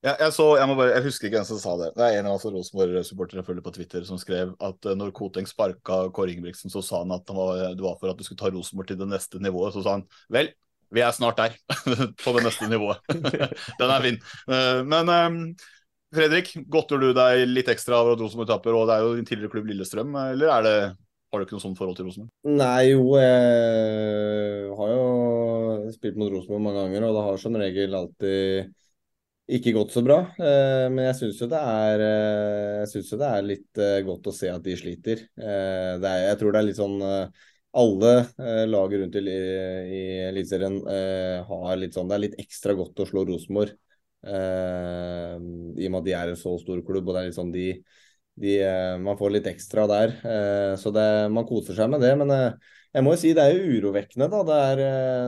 Ja, jeg, så, jeg, bare, jeg, husker ikke hvem som sa det. Det er en av altså, Rosenborg-supportere følger på Twitter som skrev at uh, når Koteng sparka Kåre Ingebrigtsen, så sa han at han var, det var for at du skulle ta Rosenborg til det neste nivået. Så sa han vel, vi er snart der, på det neste nivået. Den er fin. Uh, men um, Fredrik, godter du deg litt ekstra over at Rosenborg taper, og det er jo din tidligere klubb Lillestrøm, eller er det, har du ikke noe sånt forhold til Rosenborg? Nei, jo, jeg har jo spilt mot Rosenborg mange ganger, og det har som regel alltid ikke gått så bra. Eh, men jeg syns jo eh, jo det er litt eh, godt å se at de sliter. Er, jeg tror det er litt sånn alle lag rundt i, i Eliteserien har litt sånn Det er litt ekstra godt å slå Rosenborg. I og med at de er en så stor klubb, og det er litt sånn de, de Man får litt ekstra der. Så det, man koser seg med det. Men jeg må jo si det er jo urovekkende. da, det er,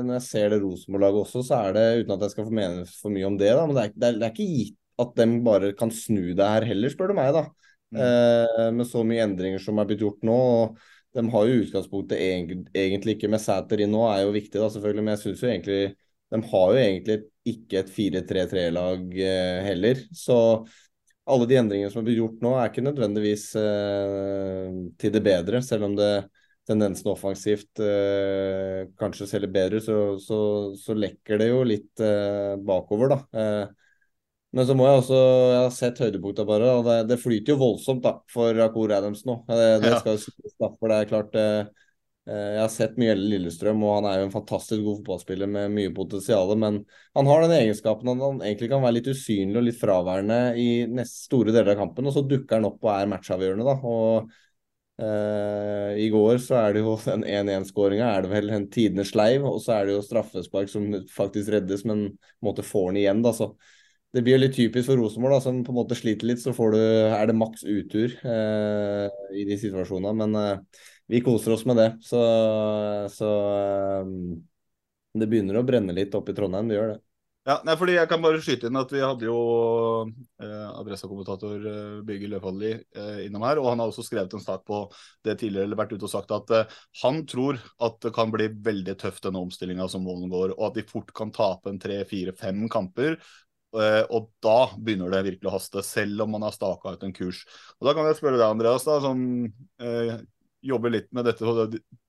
Når jeg ser det Rosenborg-laget også, så er det uten at jeg skal få mene for mye om det, da, men det er, det er, det er ikke gitt at de bare kan snu det her heller, spør du meg. da. Mm. med så mye endringer som er blitt gjort nå. og De har jo utgangspunktet egentlig ikke med Sæter inn nå, er jo viktig, da selvfølgelig, men jeg syns jo egentlig de har jo egentlig ikke et 4-3-3-lag eh, heller. Så alle de endringene som er blitt gjort nå, er ikke nødvendigvis eh, til det bedre. Selv om det, tendensen offensivt eh, kanskje selger bedre så, så, så, lekker det jo litt eh, bakover, da. Eh, men så må jeg også Jeg har sett høydepunkta bare, og det, det, flyter jo voldsomt da, for Akor Adams nå. Det, det skal jo sies, da, for det er klart eh, Eh, jeg har sett mye Lillestrøm, og han er jo en fantastisk god fotballspiller med mye potensial. Men han har den egenskapen at han egentlig kan være litt usynlig og litt fraværende i neste store deler av kampen, og så dukker han opp og er matchavgjørende. da, og eh, I går så er det jo den 1-1-skåringa er det vel en tidenes sleiv, og så er det jo straffespark som faktisk reddes, men på en får den igjen. da, så det blir jo litt typisk for Rosenborg, da, som på en måte sliter litt. Så du, er det maks utur uh, i de situasjonene. Men uh, vi koser oss med det. Så, så det begynner å brenne litt opp i Trondheim, det gjør det. Ja, nei, fordi Jeg kan bare skyte inn at vi hadde jo eh, adressakommentator eh, Birger Løfaldli eh, innom her. og Han har også skrevet en sak på det tidligere eller vært ute og sagt at eh, han tror at det kan bli veldig tøft denne omstillinga som målen går, og at de fort kan tape en tre, fire, fem kamper. Eh, og da begynner det virkelig å haste, selv om man har staka ut en kurs. Og Da kan jeg spørre deg, Andreas, da, som eh, jobber litt med dette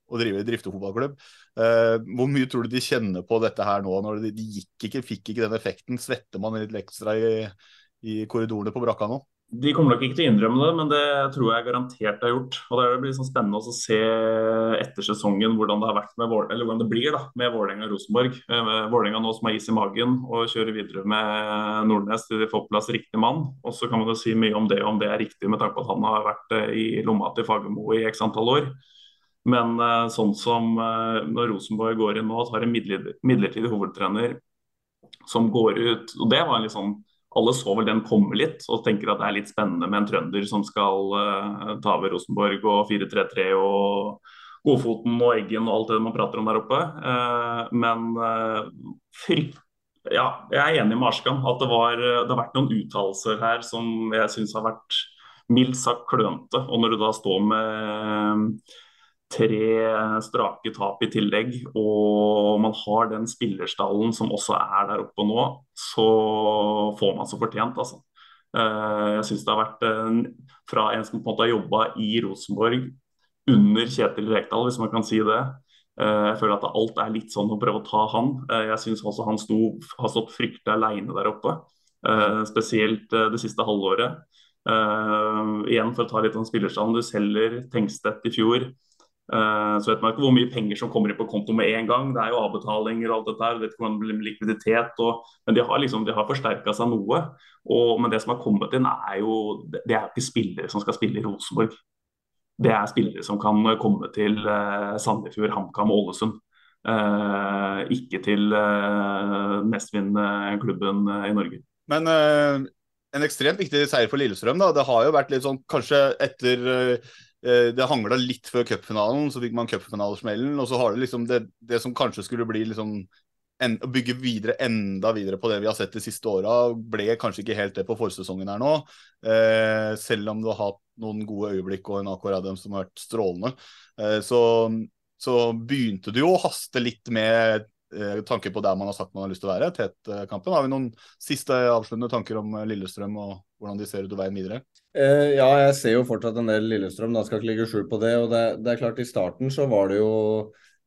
å drive driftefotballklubb. Uh, hvor mye tror du de kjenner på dette her nå, når de, de gikk ikke, fikk ikke den effekten? Svetter man litt ekstra i, i korridorene på brakka nå? De kommer nok ikke til å innrømme det, men det tror jeg garantert de har gjort. Og Det blir sånn spennende å se etter sesongen hvordan det har vært med eller hvordan det blir da, med Vålerenga og Rosenborg. Eh, Vålerenga nå som har is i magen og kjører videre med Nordnes til de får plass riktig mann. Og så kan man jo si mye om det, om det er riktig med tanke på at han har vært eh, i lomma til Fagermo i x antall år. Men eh, sånn som når Rosenborg går inn nå og tar en midlertidig hovedtrener som går ut og Det var en litt sånn alle så vel den komme litt og tenker at det er litt spennende med en trønder som skal uh, ta over Rosenborg og 4-3-3 og, Godfoten og Eggen og alt det man prater om der oppe. Uh, men uh, frykt ja, jeg er enig med Arskan. At det, var, det har vært noen uttalelser her som jeg syns har vært mildt sagt klønete. Og når du da står med tre strake tap i tillegg, og man har den spillerstallen som også er der oppe nå, så får man så fortjent, altså. Eh, jeg syns det har vært fra en som på en måte har jobba i Rosenborg under Kjetil Rekdal, hvis man kan si det. Eh, jeg føler at alt er litt sånn å prøve å ta han. Eh, jeg syns også han sto, har stått fryktelig alene der oppe. Spesielt det siste halvåret. igjen for å ta litt om spillerstanden. Du selger Tengstedt i fjor. Uh, så vet man ikke hvor mye penger som kommer inn på konto med en gang. Det er jo avbetalinger og alt dette her. Det likviditet. Og, men de har liksom, har forsterka seg noe. Og, men det som har kommet inn, er jo Det er ikke spillere som skal spille i Rosenborg. Det er spillere som kan komme til uh, Sandefjord, HamKam og Ålesund. Uh, ikke til uh, mestvinnende klubben i Norge. Men en ekstremt viktig seier for Lillestrøm. da, Det har jo vært litt sånn kanskje etter Eh, det hangla litt før cupfinalen, så fikk man cupfinalesmellen. Og så har du liksom det, det som kanskje skulle bli liksom en, å bygge videre, enda videre på det vi har sett de siste åra, ble kanskje ikke helt det på forsesongen her nå. Eh, selv om du har hatt noen gode øyeblikk og en Akor Adams som har vært strålende. Eh, så, så, begynte det jo å haste litt med eh, tanke på der man har sagt man har lyst til å være, Tet-kampen. Har vi noen siste avsluttende tanker om Lillestrøm og hvordan de ser ut veien videre? Eh, ja, jeg ser jo fortsatt en del Lillestrøm, da skal ikke ligge skjul på det. og det, det, er klart I starten så var det jo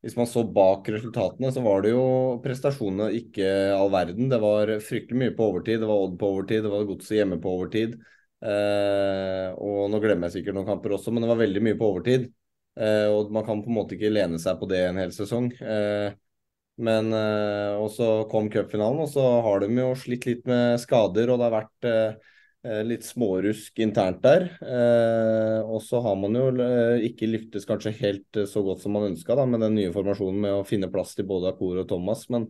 Hvis man så bak resultatene, så var det jo prestasjonene ikke all verden. Det var fryktelig mye på overtid. Det var Odd på overtid, det var Godset hjemme på overtid. Eh, og Nå glemmer jeg sikkert noen kamper også, men det var veldig mye på overtid. Eh, og Man kan på en måte ikke lene seg på det en hel sesong. Eh, men eh, og så kom cupfinalen, og så har de jo slitt litt med skader. og det har vært eh, litt smårusk internt der. Eh, og så har man jo eh, ikke lyktes kanskje helt så godt som man ønska med den nye formasjonen med å finne plass til både Akor og Thomas. Men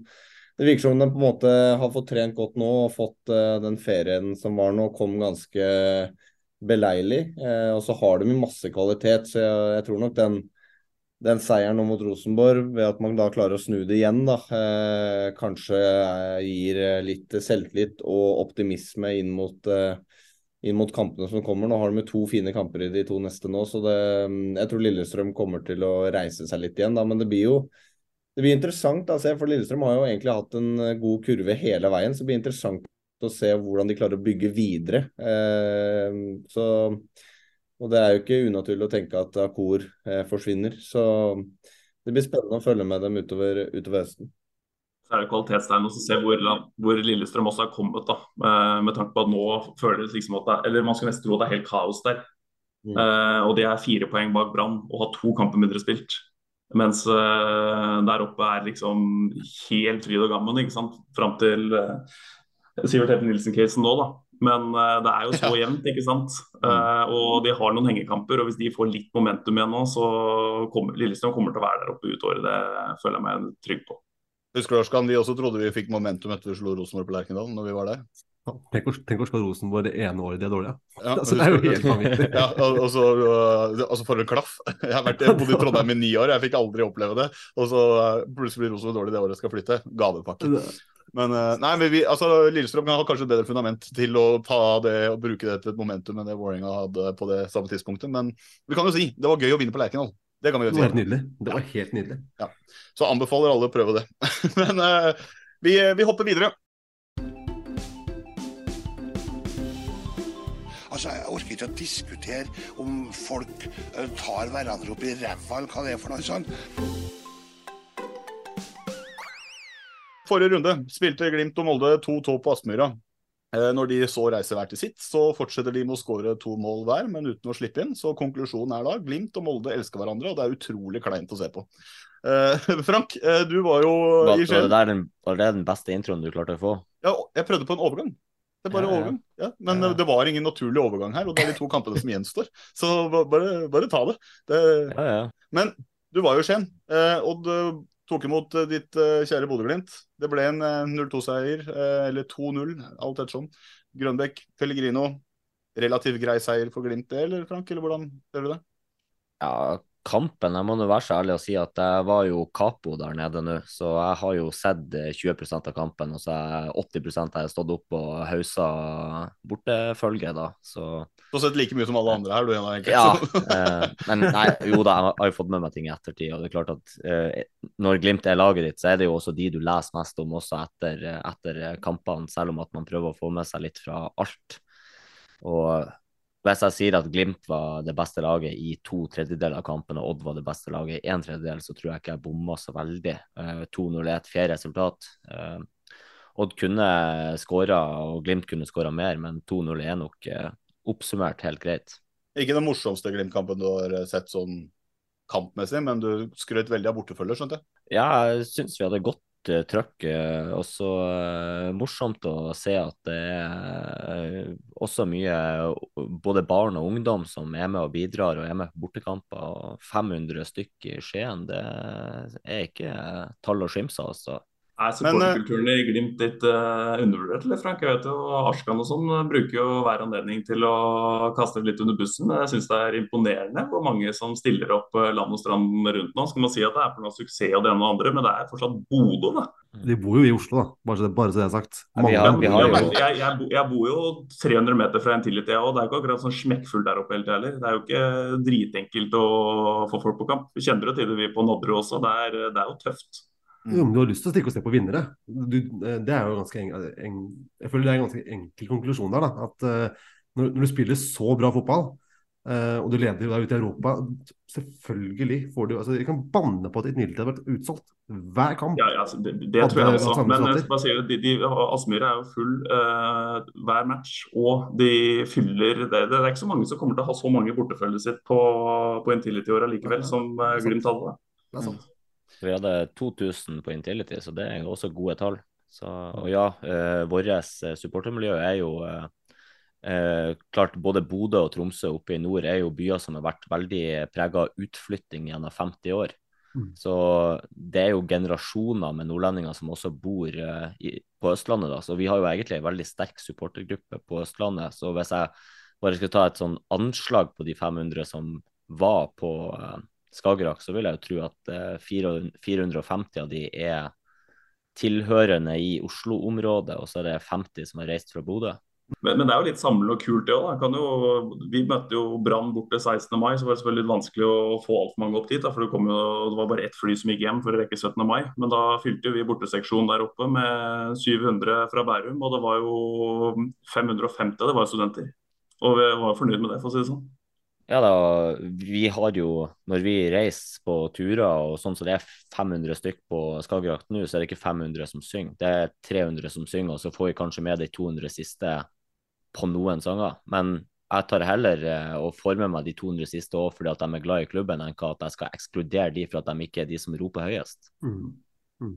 det virker som de på en måte har fått trent godt nå og fått den ferien som var nå, kom ganske beleilig. og så har de masse kvalitet, så jeg, jeg tror nok den den seieren mot Rosenborg, ved at man da klarer å snu det igjen, da, eh, kanskje gir litt selvtillit og optimisme inn mot, eh, inn mot, kampene som kommer. Nå har de to fine kamper i de to neste nå, så det, jeg tror Lillestrøm kommer til å reise seg litt igjen. Da, men det blir jo det blir interessant, da, for Lillestrøm har jo egentlig hatt en god kurve hele veien. så det blir interessant å se hvordan de klarer å bygge videre. Eh, så og det er jo ikke unaturlig å tenke at Akor eh, forsvinner. Så det blir spennende å følge med dem utover, utover høsten. Så er det kvalitetstegn å se hvor, hvor, Lillestrøm også har kommet. da, Med, Med tanke på at nå føles liksom at det, eller Man skal nesten tro at det er helt kaos der. Mm. Eh, og de er fire poeng bak Brann og har to kamper mindre spilt. Mens eh, der oppe er liksom helt fryd og gammen ikke sant? fram til eh, Sivert Heffen Nilsen-casen nå. da. Men uh, det er jo så jevnt, ikke sant. Uh, og de har noen hengekamper. og Hvis de får litt momentum igjen nå, så kommer Lillestrøm kommer til å være der oppe ut året. Det føler jeg meg trygg på. Husker du, Arskan, vi også trodde vi fikk momentum etter vi slo Rosenborg på Lerkendal når vi var der. Tenk å slå Rosenborg det ene året de er dårlige. Ja, altså, det er jo helt vanvittig. ja, og så, altså for en klaff. Jeg har vært, bodd i Trondheim i ni år, jeg fikk aldri oppleve det. Og så plutselig blir Rosenborg dårlig det året jeg skal flytte. Gavepakke. Men, eh, nei, men vi, altså, Lillestrøm har kanskje et bedre fundament til å ta det og bruke det til et momentum enn det Vålerenga hadde på det samme tidspunktet. Men vi kan jo si det var gøy å vinne på Lerkendal. Det kan vi jo si. Det var helt nydelig. Det var helt nydelig. Ja. Så anbefaler alle å prøve det. men uh, vi, vi hopper videre. Altså, Jeg orker ikke å diskutere om folk tar hverandre opp i ræva eller hva det er for noe sånt. Forrige runde spilte Glimt og Molde 2-2 på Aspmyra. Eh, når de så reiser hver til sitt, så fortsetter de med å skåre to mål hver, men uten å slippe inn. Så konklusjonen er da Glimt og Molde elsker hverandre, og det er utrolig kleint å se på. Uh, Frank, uh, du var jo i Skien. Var, det den beste introen du klarte å få? Ja, jeg prøvde på en overgang. Det er bare ja, overgang. Ja, men ja. det var ingen naturlig overgang her, og det er de to kampene som gjenstår. Så bare, bare ta det. det men du var jo i Skien. Uh, Odd tok imot eh, ditt uh, kjære Bodø-Glimt. Det ble en uh, eh, 0-2-seier, uh, eller 2-0, alt ettersom. Grønbekk, Pellegrino. Relativt grei seier for Glimt, det, eller Frank? Eller hvordan ser du det? Ja, kampen, jeg må nå være så ærlig å si at jeg var jo capo der nede nå, så jeg har jo sett 20% av kampen, og så er 80% har jeg stått opp og hausa bortefølge, da. Så Du har sett like mye som alle andre her, du, Jan egentlig? ja, eh, men nei, jo da, jeg har jo fått med meg ting i ettertid. Og det er klart at eh, når Glimt er laget ditt, så er det jo også de du leser mest om også etter, etter kampene, selv om at man prøver å få med seg litt fra alt. Og hvis jeg sier at Glimt var det beste laget i to tredjedeler av kampen, og Odd var det beste laget i én tredjedel, så tror jeg ikke jeg bomma så veldig. Eh, 2-0 er et fair resultat. Eh, Odd kunne skåra, og Glimt kunne skåra mer, men 2-0 er nok eh, oppsummert helt greit. Ikke den morsomste Glimt-kampen du har sett sånn kampmessig, men du skrøt veldig av bortefølger, skjønte jeg? Ja, jeg syns vi hadde godt uh, trøkk. Uh, og så uh, morsomt å se at det er også mye både barn og ungdom som er med og bidrar og er med på bortekamper. 500 stykk i Skien, det er ikke tall å skimse. Altså. Er supporterkulturen i Glimt litt uh, undervurdert, eller Frank? Jeg vet jo Arskan og sånn bruker jo hver anledning til å kaste litt under bussen. Jeg syns det er imponerende hvor mange som stiller opp land og strand rundt nå. Skal man si at det er på noe suksess og det ene og det andre, men det er fortsatt Bodø, da. De bor jo i Oslo, da. Bare så, bare så det er sagt. Vi har, vi har jo... jeg, jeg, jeg, bor jo 300 meter fra en tillit, jeg og det er jo ikke akkurat sånn smekkfullt der oppe hele tida heller. Det er jo ikke dritenkelt å få folk på kamp. Vi kjenner jo til det vi på Nodderud også. Det er, det er jo tøft. Jo, men du har lyst til å stikke og se på vinnere. Du, det er jo ganske en, en, Jeg føler det er en ganske enkel konklusjon der. da, at uh, når, når, du spiller så bra fotball, uh, og du leder deg ut i Europa Selvfølgelig får du altså, Jeg kan banne på at et Nilde har vært utsolgt hver kamp. Ja, ja altså, det, det tror jeg også. Men jeg skal bare si, de, de, Aspmyra er jo full uh, hver match, og de fyller det, det, er ikke så mange som kommer til å ha så mange bortefølget sitt på, på Intility i år allikevel, som uh, Glimt hadde. Det er sant. Vi hadde 2000 på Intility, så det er også gode tall. Så, og ja, eh, vårt supportermiljø er jo eh, eh, klart Både Bodø og Tromsø oppe i nord er jo byer som har vært veldig prega av utflytting gjennom 50 år. Mm. Så det er jo generasjoner med nordlendinger som også bor eh, i, på Østlandet. da, Så vi har jo egentlig en veldig sterk supportergruppe på Østlandet. Så hvis jeg bare skal ta et sånn anslag på de 500 som var på eh, Skagerrak, så vil jeg jo tro at 450 av de er tilhørende i Oslo-området, og så er det 50 som har reist fra Bodø. Men, men, det er jo litt samlende og kult, det òg. Vi møtte jo Brann borte 16. mai, så var det selvfølgelig litt vanskelig å få altfor mange opp dit. Da, for det, jo, det, var bare ett fly som gikk hjem for å rekke 17. mai. Men da fylte vi borteseksjonen der oppe med 700 fra Bærum, og det var jo 550 det var studenter. Og vi var fornøyd med det, for å si det sånn. Ja da, vi har jo Når vi reiser på turer og sånn så det er 500 stykk på Skagerrak nå, så er det ikke 500 som synger. Det er 300 som synger, og så får vi kanskje med de 200 siste på noen sanger. Men jeg tar heller å og får meg de 200 siste òg fordi at de er glad i klubben, enn at jeg skal ekskludere de for at de ikke er de som roper høyest. Mm. Mm.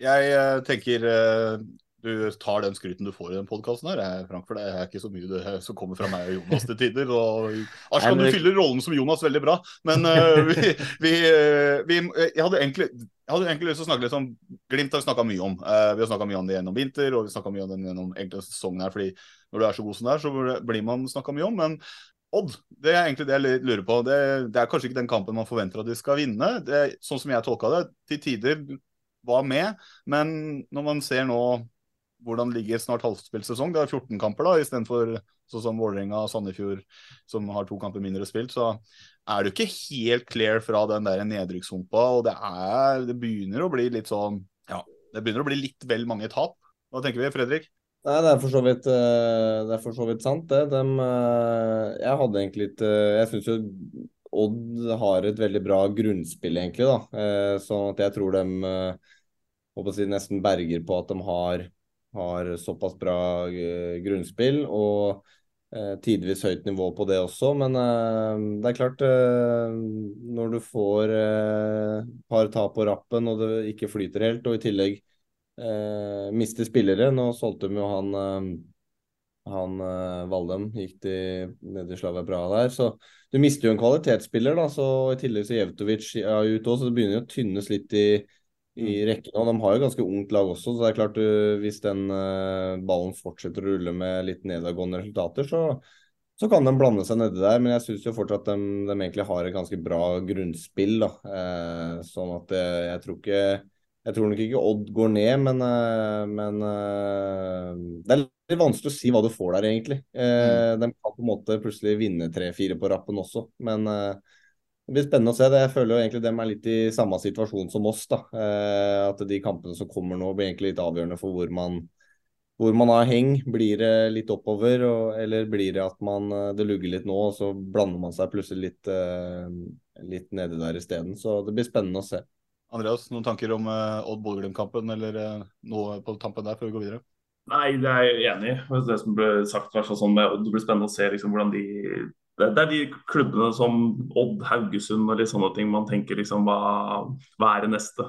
Jeg uh, tenker uh, du tar den skryten du får i den podkasten her, Frank, for det er ikke så mye det, som kommer fra meg og Jonas til tider. og Arskan, du fyller rollen som Jonas veldig bra, men uh, vi, vi, uh, vi, jeg, hadde egentlig, jeg hadde egentlig lyst til å snakke litt om Glimt har vi snakka mye om. Uh, vi har snakka mye om det gjennom vinter, og vi snakka mye om det gjennom egentlig sesongen her, fordi når du er så god som det er, så blir man snakka mye om. men Odd, det er egentlig det jeg lurer på. Det, det, er kanskje ikke den kampen man forventer at de skal vinne. Det, sånn som jeg tolka det, til tider var med, men når man ser nå hvordan ligger snart halvspillsesong. Det er 14 kamper da, istedenfor sånn som Vålerenga og Sandefjord, som har to kamper mindre spilt. Så er du ikke helt clear fra den der nedrykkshumpa, og det, er, det begynner å bli litt sånn Ja, det begynner å bli litt vel mange tap. Hva tenker vi, Fredrik? Nei, Det er for så vidt, eh, for så vidt sant, det. De, eh, jeg hadde egentlig litt eh, Jeg syns jo Odd har et veldig bra grunnspill, egentlig. da, Sånn at jeg tror de håper å si, nesten berger på at de har har såpass bra uh, grunnspill og uh, tidvis høyt nivå på det også. Men uh, det er klart, når du får et par tap på rappen og det ikke flyter helt, og i tillegg mister spillere Nå solgte de jo han han Valdem gikk de ned i Slavia Praha der. Så du mister jo en kvalitetsspiller, da. Så i tillegg så Jevtovic er ute òg, så det begynner jo å tynnes litt i, i rekken. Og de har jo ganske ungt lag også, så det er klart du, hvis den uh, ballen fortsetter å rulle med litt nedadgående resultater, så, så kan de blande seg nedi der, men jeg syns jo fortsatt at de, de, egentlig har et ganske bra grunnspill. da, eh, Sånn at jeg, tror ikke Jeg tror nok ikke Odd går ned, men, eh, men eh, det er litt vanskelig å si hva du får der, egentlig. Eh, mm. De kan på en måte plutselig vinne tre-fire på rappen også, men eh, det blir spennende å se. det. Jeg føler jo egentlig dem er litt i samme situasjon som oss. da, eh, At de kampene som kommer nå, blir egentlig litt avgjørende for hvor man hvor man har heng. Blir det litt oppover, og, eller blir det at man, eh, det lugger litt nå, og så blander man seg plutselig litt, eh, litt nedi der isteden. Så det blir spennende å se. Andreas, noen tanker om eh, Odd Bodø-Glimt-kampen, eller uh, noe på tampen der før vi går videre? Nei, det er jeg enig i. Det som ble sagt sånn med Odd, det blir spennende å se liksom, hvordan de det, er de klubbene som Odd, Haugesund og litt sånne ting man tenker liksom hva, hva er det neste?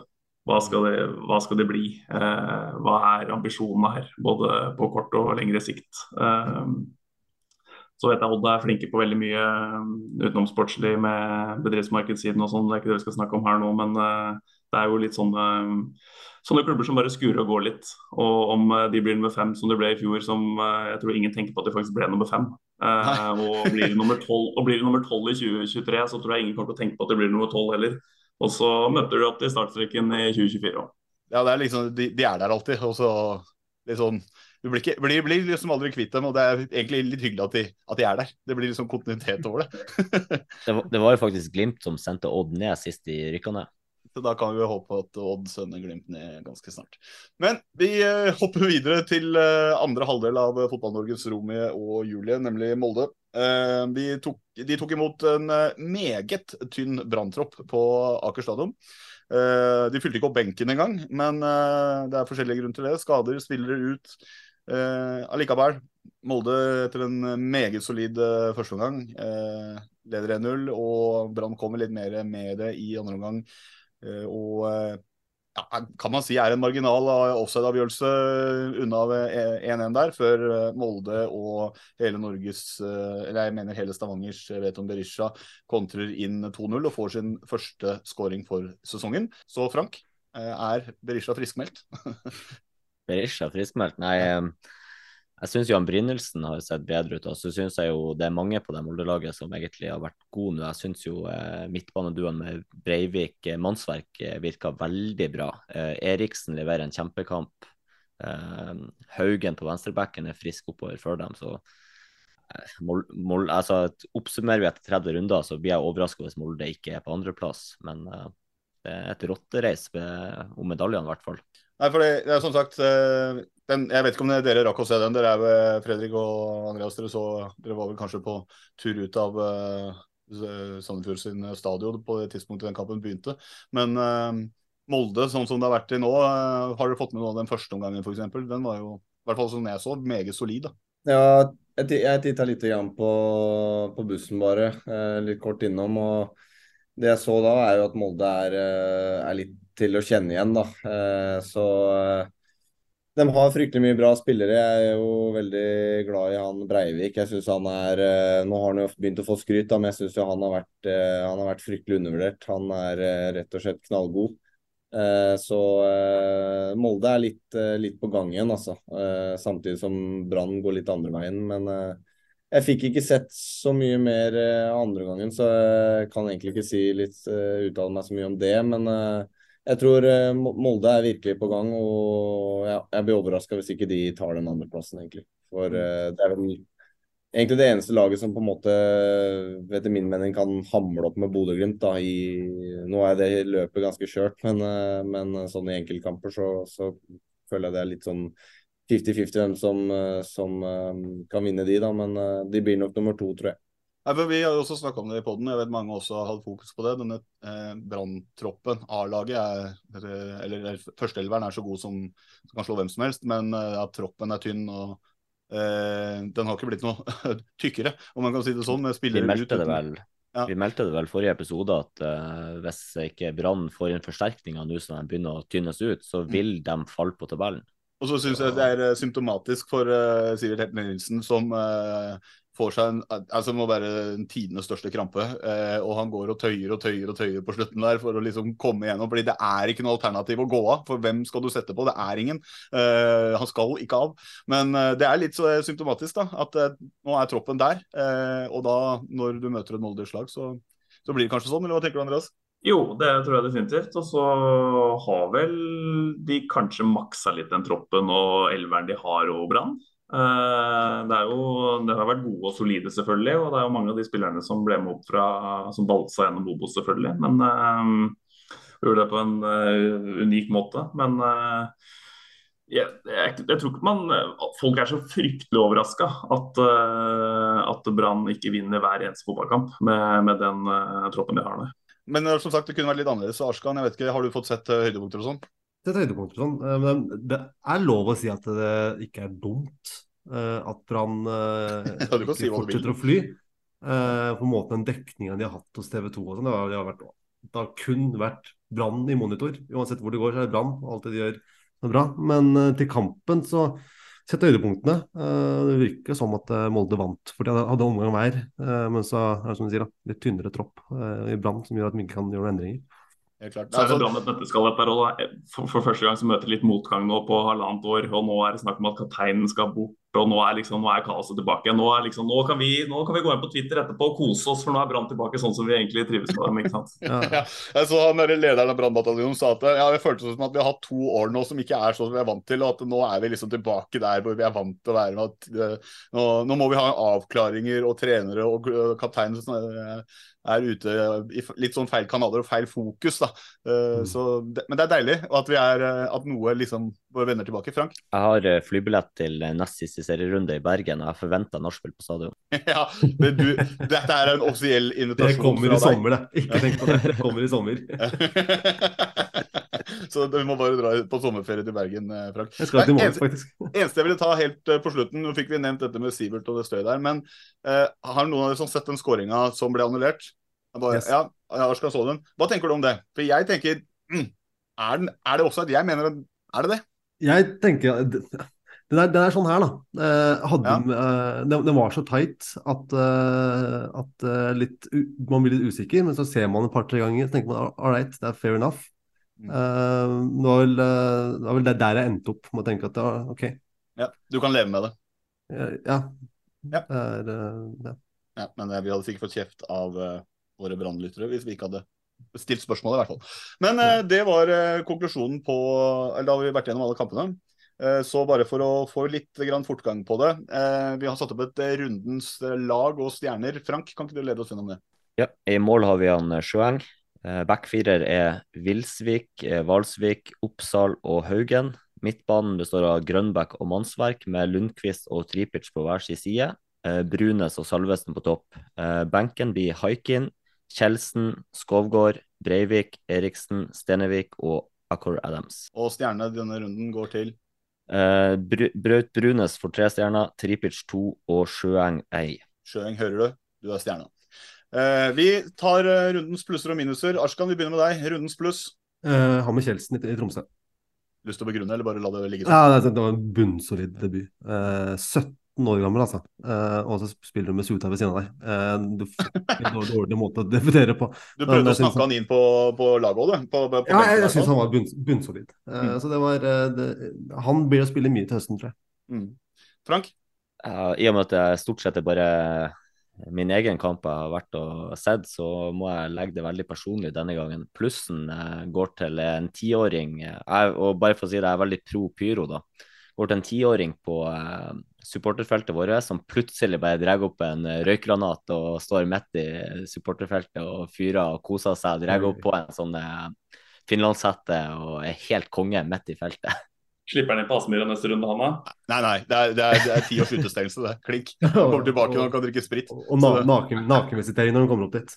Hva skal det, hva skal det bli? Eh, hva er ambisjonene her, både på kort og lengre sikt? Eh, så vet jeg Odd er flinke på veldig mye eh, utenomsportslig med bedriftsmarkedssiden og sånn, det er ikke det vi skal snakke om her nå, men eh, det er jo litt sånne, sånne klubber som bare skurer og går litt. Og om eh, de blir nummer fem som det ble i fjor, som eh, jeg tror ingen tenker på at de faktisk ble nummer fem. og blir de nummer tolv i 2023, så tror jeg ingen kommer til å tenke på at de blir nummer tolv heller. Og så møter du opp til startstreken i 2024 òg. Ja, det er liksom, de, de, er der alltid. og så liksom, Du blir, ikke, blir, blir, liksom aldri kvitt dem, og det er egentlig litt hyggelig at de, at de er der. Det blir liksom kontinuitet over det. det, var, det, var, jo faktisk Glimt som sendte Odd ned sist de rykka ned. Så da kan vi håpe at Odd sender Glimt ned ganske snart. Men vi uh, hopper videre til uh, andre halvdel av Fotball-Norges Romy og Julie, nemlig Molde. De, tok, de, tok, imot en meget tynn branntropp på Aker stadion. de fylte ikke opp benken engang, men det er forskjellige grunner til det. Skader, spillere ut. allikevel, Molde etter en meget solid eh, førsteomgang. leder 1-0, og Brann kommer litt mer med det i andre omgang. Eh, og eh, ja, kan man si er en marginal offside-avgjørelse unna 1-1 der, før eh, Molde og hele Norges, eller jeg mener hele Stavangers Veton Berisha kontrer inn 2-0 og får sin første scoring for sesongen. Så Frank, er Berisha friskmeldt? Berisha friskmeldt? Nei. Jeg syns Jan Brynildsen har sett bedre ut. Og så syns jeg jo det er mange på det Molde-laget som egentlig har vært gode nå. Jeg syns jo eh, midtbaneduoen med Breivik eh, Mannsverk eh, virka veldig bra. Eh, Eriksen leverer en kjempekamp. Eh, Haugen på venstrebacken er frisk oppover før dem. så eh, Mol, Mol, altså, Oppsummerer vi etter 30 runder, så blir jeg overraska hvis Molde ikke er på andreplass. Men det er et rotterace om medaljene, i hvert fall. Nei, for det, er som sagt den, jeg vet ikke om dere rakk å se den. Dere er ved Fredrik og Andreas. Dere, så, dere var vel kanskje på tur ut av uh, Sandefjord sin stadion på det tidspunktet den kampen begynte. Men uh, Molde, sånn som det har vært til nå, uh, har dere fått med noe av den første omgangen f.eks.? Den var jo, i hvert fall som jeg så, meget solid. da. Ja, jeg, jeg titta litt på, på, bussen bare, litt kort innom. og Det jeg så da, er jo at Molde er, er litt til å kjenne igjen. da. Så de har fryktelig mye bra spillere. Jeg er jo veldig glad i han Breivik. Jeg synes han er, eh, Nå har han jo begynt å få skryt, da, men jeg syns han, har vært, eh, han har vært fryktelig undervurdert. Han er eh, rett og slett knallgod. Så Molde er litt, litt på gang igjen, altså. Samtidig som Brann går litt andre veien. Men jeg fikk ikke sett så mye mer andre gangen, så jeg kan egentlig ikke si litt, uttale meg så mye om det. Men jeg tror eh, Molde er virkelig på gang, og ja, jeg blir overraska hvis ikke de tar den andreplassen, egentlig. For uh, det er vel egentlig det eneste laget som på en måte, etter min mening, kan hamle opp med Bodø-Glimt. Nå er det løpet ganske skjørt, men, uh, men sånn i enkeltkamper så, så, føler jeg det er litt sånn 50-50 hvem som, som kan vinne de, da. Men de blir nok nummer to, tror jeg. Nei, for Vi har jo også snakka om det i poden. Jeg vet mange også har hatt fokus på det. Denne eh, branntroppen, A-laget, eller, eller førsteelveren er så god som, som, kan slå hvem som helst. Men eh, at troppen er tynn og eh, den har ikke blitt noe tykkere, om man kan si det sånn. Vi meldte det vel ja. Vi meldte det vel forrige episode at eh, hvis ikke Brann får inn forsterkninger nå som de begynner å tynnes ut, så mm. vil mm. de falle på tabellen. Og så syns jeg det er eh, symptomatisk for uh, Sivert Helten Nilsen, som uh, får seg en altså må være den tidenes største krampe. Eh, og han går og tøyer og tøyer og tøyer på slutten der for å liksom komme igjennom. fordi det er ikke noe alternativ å gå av. For hvem skal du sette på? Det er ingen. han skal ikke av. Men det er litt så symptomatisk, da. At nå er troppen der. og da, når du møter et Molde-slag, så, så blir det kanskje sånn, eller hva tenker du, Andreas? Jo, det tror jeg definitivt. Og så har vel de kanskje maksa litt den troppen og elveren de har og Brann. Eh, det, jo, det har vært gode og solide, selvfølgelig. Og det er jo mange av de spillerne som ble med opp fra Som valgte gjennom Obos, selvfølgelig. Men øh, gjorde det på en øh, unik måte. Men øh, jeg, jeg, jeg, tror ikke man Folk er så fryktelig overraska at, at Brann ikke vinner hver eneste fotballkamp med, med den troppen de har der. Men som sagt, det kunne vært litt annerledes. Arskan, jeg vet ikke, har du fått sett høydepunkter og sånn? Og sånn. Uh, men det er lov å si at det ikke er dumt at Brann ja, si fortsetter å fly. på måten den dekninga de har hatt hos TV 2 og sånn, det, det, har vært, det har kun vært Brann i monitor. Uansett hvor det går, så er det Brann. Alt det de gjør, er bra. Men til kampen så sett høydepunktene. Eh, det virker som at eh, Molde vant, for de hadde omgang. Eh, men så er det som du sier, da, litt tynnere tropp i Brann, som gjør at vi ikke kan gjøre endringer. Helt klart. Så er det Brann et nøtteskall dette her for, for, første gang så møter litt motgang nå på halvannet år. Og nå er det snakk om at kapteinen skal bort, og nå er, liksom, nå er kaoset tilbake. Nå, liksom, nå, kan vi, nå, kan vi, gå inn på Twitter etterpå og kose oss, for nå er Brann tilbake sånn som vi egentlig trives med dem. ikke sant? Ja. ja. Jeg så han lederen av Brannbataljonen sa at ja, det føltes som at vi har hatt to år nå som ikke er sånn som vi er vant til, og at nå er vi liksom tilbake der hvor vi er vant til å være. med at uh, nå, nå, må vi ha avklaringer og trenere og kaptein er ute i litt sånn feil kanaler og feil fokus. da. Uh, mm. det, men det er deilig at, vi er, eh, at noe liksom våre venner tilbake. Frank? Jeg har uh, flybillett til nest siste serierunde i Bergen, og jeg forventer nachspiel på stadion. ja, men du, Dette er en offisiell invitasjon Det kommer i sommer, det. Ikke tenk på det. Det kommer i sommer. Så du må bare dra på sommerferie til Bergen, Frank. Jeg skal til morgen, faktisk. Eneste jeg ville ta helt på slutten, nå fikk vi nevnt dette med Sivert og det støyet der, men eh, har noen av dere sett den skåringa som ble annullert? Bare, yes. Ja, Arskan så den. Hva tenker du om det? For jeg tenker mm, er, den, er, det også at jeg mener Er det det? Jeg tenker det er, det er sånn her, da. Eh, ja. eh, det, det, var så tight at, eh, at eh, litt, man blir litt usikker, men så ser man et par-tre ganger så tenker man all right, det er fair enough. Eh, det, var vel, eh, det var vel der jeg endte opp med å tenke at det var OK. Ja, Du kan leve med det? Ja. ja. Er, ja. ja men vi hadde sikkert fått kjeft av våre brannlyttere hvis vi ikke hadde stilt spørsmål, i hvert fall. Men eh, det var uh, konklusjonen på Eller da har vi vært gjennom alle kampene. Eh, så bare for å få litt grann fortgang på det. Eh, vi har satt opp et eh, rundens eh, lag og stjerner. Frank, kan ikke du lede oss gjennom det? Ja, I mål har vi han Sjøeng. Backfirer er Vilsvik, Valsvik, Oppsal og Haugen. Midtbanen består av Grønbæk og Mannsverk, med Lundqvist og Tripic på hver sin side. Brunes og Salvesen på topp. Benken blir Haikin, Kjelsen, Skovgård, Breivik, Eriksen, Stenevik og Accor Adams. Og stjerne denne runden går til? Braut Brunes får tre stjerner, Tripic to og Sjøeng ei. Sjøeng, hører du? Du er stjerna. Uh, vi tar uh, rundens plusser og minuser. Arskan, vi begynner med deg. Rundens pluss? Uh, han med Kjeldsen i, i Tromsø. Lyst til å begrunne, eller bare la det ligge sånn? Ja, det, det var en bunnsolid debut. 17 år gammel, altså. Uh, og så spiller du med Suta ved siden av deg. Uh, du får en dårlig måte å debutere på. Du prøvde Men, å snakke han inn på, på laget òg, du? På, på ja, jeg, jeg syns han var bunn, bunnsolid. Uh, mm. Så det var det, Han blir å spille mye til høsten, tror jeg. Mm. Frank? I og med at jeg stort sett er bare min egen kamp jeg har vært og sett, så må jeg legge det veldig personlig denne gangen. Plussen går til en tiåring. Og bare for å si det, jeg er veldig pro pyro, da går til en tiåring på uh, supporterfeltet vårt som plutselig bare drar opp en røykgranat og står midt i supporterfeltet og fyrer og koser seg. Drar opp på en sånn finlandshette og er helt konge midt i feltet. Slipper han inn på Aspmyra neste runde, han da? Nei, nei. Det er, det er, det er ti års utestengelse, det. Klink. Han kommer tilbake når han kan drikke sprit. Og, og naken, nakenvisitering når han kommer opp dit.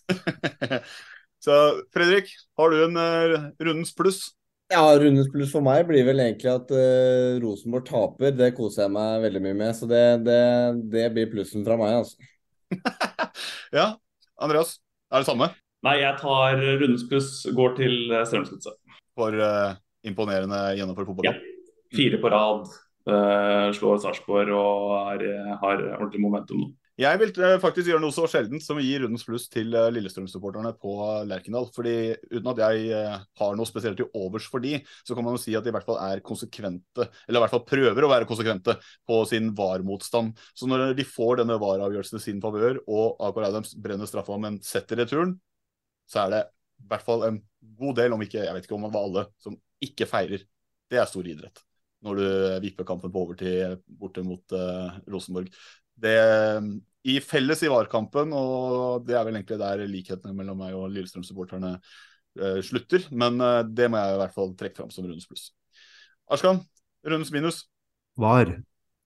så Fredrik, har du en uh, rundens pluss? Ja, rundens pluss for meg blir vel egentlig at uh, Rosenborg taper. Det koser jeg meg veldig mye med. Så det, det, det blir plussen fra meg, altså. ja. Andreas, er det samme? Nei, jeg tar rundens pluss, går til uh, Strømsgodset. For uh, imponerende gjennomført fotballkamp? Ja. Fire på rad. Uh, slår Sarpsborg og er, har ordentlig momentum nå. Jeg vil eh, faktisk gjøre noe så sjeldent som å gi rundens pluss til eh, Lillestrøm-supporterne på Lerkendal. fordi Uten at jeg eh, har noe spesielt til overs for de, så kan man jo si at de i hvert fall er konsekvente, eller i hvert fall prøver å være konsekvente på sin VAR-motstand. Så når de får denne VAR-avgjørelsen i sin favør, og Akor Adams brenner straffa, men setter returen, så er det i hvert fall en god del, om ikke jeg vet ikke om det var alle, som ikke feirer. Det er stor idrett når du vipper kampen på overtid borte mot uh, Rosenborg det i felles i VAR-kampen, og det er vel egentlig der likhetene mellom meg og Lillestrøm-supporterne uh, slutter. Men uh, det må jeg i hvert fall trekke fram som rundens pluss. Arskan, rundens minus? VAR.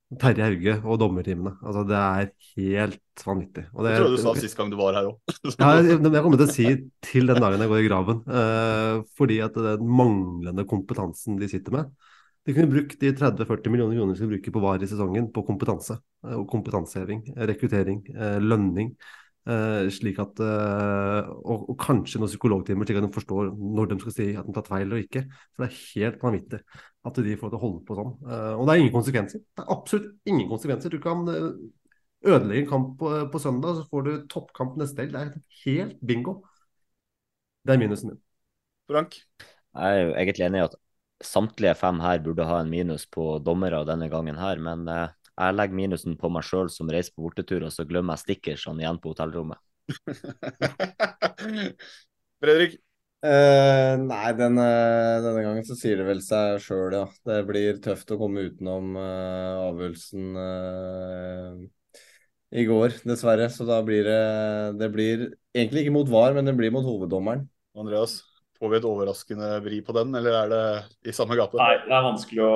Terje Hauge og dommertimene. Altså, det er helt vanvittig. Og det, jeg tror du sa sist gang du var her òg. ja, jeg, jeg kommer til å si til den dagen jeg går i graven. Uh, fordi at den manglende kompetansen de sitter med de kunne brukt de 30-40 millioner kronene de skal bruke på VAR i sesongen på kompetanse. Eh, og kompetanseheving, eh, rekruttering, eh, lønning. slik at, og, og kanskje noen psykologtimer, slik at de forstår når de skal si at de har tatt feil og ikke. For det er helt vanvittig at de får til å holde på sånn. Og det er ingen konsekvenser. Det er absolutt ingen konsekvenser. Du kan ødelegge en kamp på, på søndag, så får du toppkamp neste helg. Det er helt bingo. Det er minusen min. Frank? Jeg er egentlig enig i at samtlige fem her burde ha en minus på dommere denne gangen her, men eh, jeg legger minusen på meg sjøl som reiser på bortetur, og så glemmer jeg stickersene igjen på hotellrommet. Fredrik? Uh, nei, denne, denne, gangen så sier det vel seg sjøl, ja. Det blir tøft å komme utenom uh, avgjørelsen uh, i går, dessverre. Så da blir det Det blir egentlig ikke mot VAR, men det blir mot hoveddommeren. Andreas? Får vi et overraskende vri på den, eller er det i samme gate? Nei, det er vanskelig å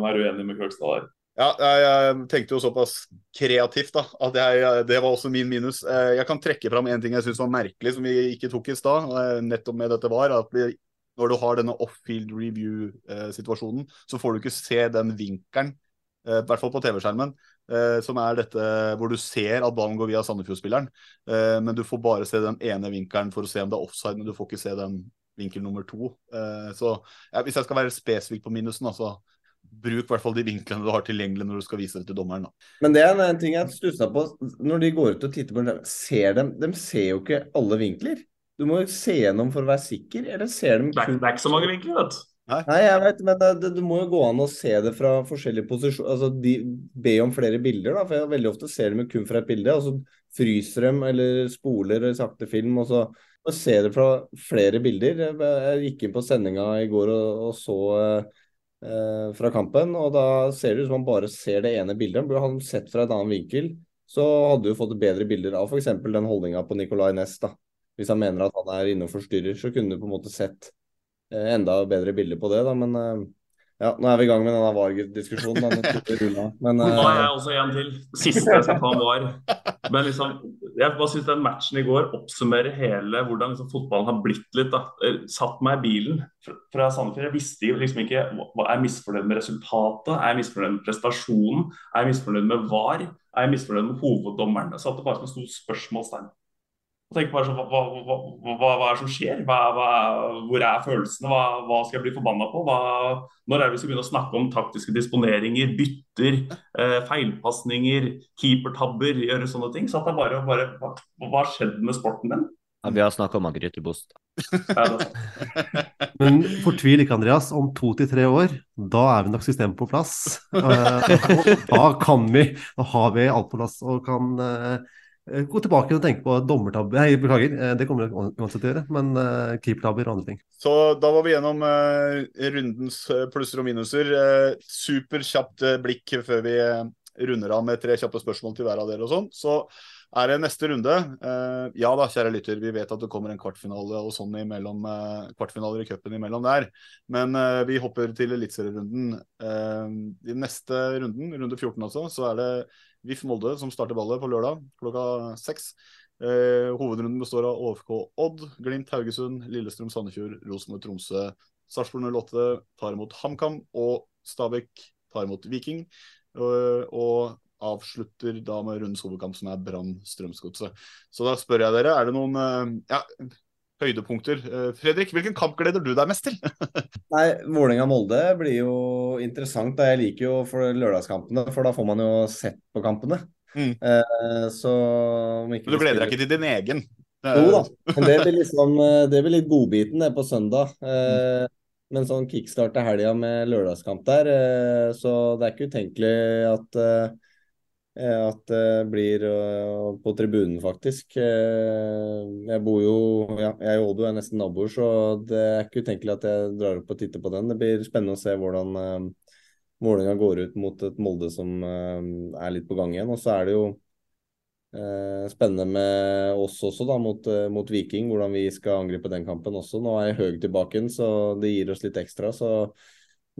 være uenig med Krøgstad der. Ja, jeg, tenkte jo såpass kreativt da, at jeg, det var også min minus. Eh, jeg kan trekke fram en ting jeg syns var merkelig, som vi ikke tok i stad. Eh, nettopp med dette var at når du har denne off-field review-situasjonen, så får du ikke se den vinkelen, eh, i hvert fall på TV-skjermen, som er dette hvor du ser at ballen går via Sandefjord-spilleren. men du får bare se den ene vinkelen for å se om det er offside, men du får ikke se den vinkel nummer to. så ja, hvis jeg skal være spesifikk på minusen, altså bruk i hvert fall de vinklene du har tilgjengelig når du skal vise det til dommeren. Da. Men det er en ting jeg stussa på. Når de går ut og titter på den, ser de, de ser jo ikke alle vinkler. Du må jo se gjennom for å være sikker, eller ser de kun... Det er ikke så mange vinkler, vet du. Nei, jeg vet, men det, det, må jo gå an å se det fra forskjellige posisjoner. Altså, de Be om flere bilder, da. For veldig ofte ser dem kun fra et bilde. og så fryser dem eller spoler eller sakte film. og så og ser det fra flere bilder. Jeg gikk inn på sendinga i går og, og så uh, eh, fra kampen. og Da ser det ut som han bare ser det ene bildet. Burde han sett fra et annen vinkel, så hadde du fått bedre bilder av f.eks. den holdninga på Nicolay Næss. Hvis han mener at han er inne og forstyrrer, så kunne du på en måte sett eh, enda bedre bilder på det. da, men eh, ja, nå er vi i gang med denne VAR-diskusjonen. Men, uh... Da er jeg også en til. Siste jeg skal ta VAR. Men liksom, jeg bare syns den matchen i går oppsummerer hele hvordan liksom, fotballen har blitt litt. da. Satt meg i bilen fra Sandefjord. Jeg visste liksom ikke Er jeg misfornøyd med resultatet? Er jeg misfornøyd med prestasjonen? Er jeg misfornøyd med VAR? Er jeg misfornøyd med hoveddommeren? Jeg satt det bare som et stort spørsmålstegn og tenker bare sånn, hva, hva, hva, hva, er det som skjer? hvor er følelsene? Hva, skal jeg bli forbanna på? når er det vi skal begynne å snakke om taktiske disponeringer, bytter, eh, feilpasninger, keepertabber, gjøre sånne ting? Så at det bare, bare Hva har skjedd med sporten din? Ja, vi har snakka om Grytebost. Men fortvil ikke, Andreas. Om to til tre år, da er vi nok systemet på plass. Uh, da kan vi, da har vi alt på plass og kan Eh, gå tilbake og tenke på dommertabber Nei, beklager, eh, det kommer vi uansett til å gjøre. Men uh, keepertabber og andre ting. Så da var vi gjennom uh, rundens plusser og minuser. Uh, Superkjapt blikk før vi runder av med tre kjappe spørsmål til hver av dere og sånn. Så er det neste runde. ja da, kjære lytter, vi vet at det kommer en kvartfinale og sånn imellom, kvartfinaler i cupen imellom der. Men vi hopper til eliteserierunden. I neste runden, runde 14 altså, så er det VIF Molde som starter ballet på lørdag klokka seks. Eh, hovedrunden består av ÅFK Odd, Glimt Haugesund, Lillestrøm Sandefjord, Rosenborg Tromsø. Sarpsborg 08 tar imot HamKam, og Stabæk tar imot Viking. Og, og avslutter da med rundens hovedkamp, som er Brann Strømsgodset. Så da spør jeg dere, er det noen eh, ja, høydepunkter. Eh, Fredrik, hvilken kamp gleder du deg mest til? Nei, Vålerenga-Molde blir jo interessant. da Jeg liker jo for lørdagskampene, for da får man jo sett på kampene. Mm. Eh, så ikke Du gleder deg ikke til din egen? Jo da, men det blir liksom eh, Det blir litt godbiten det på søndag. Eh, Men sånn kickstart til helga med lørdagskamp der, eh, så det er ikke utenkelig at at det blir eh, på tribunen, faktisk. Eh, Jeg bor jo ja, Jeg og Odo er nesten naboer, så det er ikke utenkelig at jeg drar opp og titter på den. Det blir spennende å se hvordan eh, Vålerenga går ut mot et Molde som eh, er litt på gang igjen. Og så er det jo Eh, spennende med oss også, da, mot, eh, mot Viking, hvordan vi skal angripe den kampen også. Nå er Høg tilbake igjen, så det gir oss litt ekstra. Så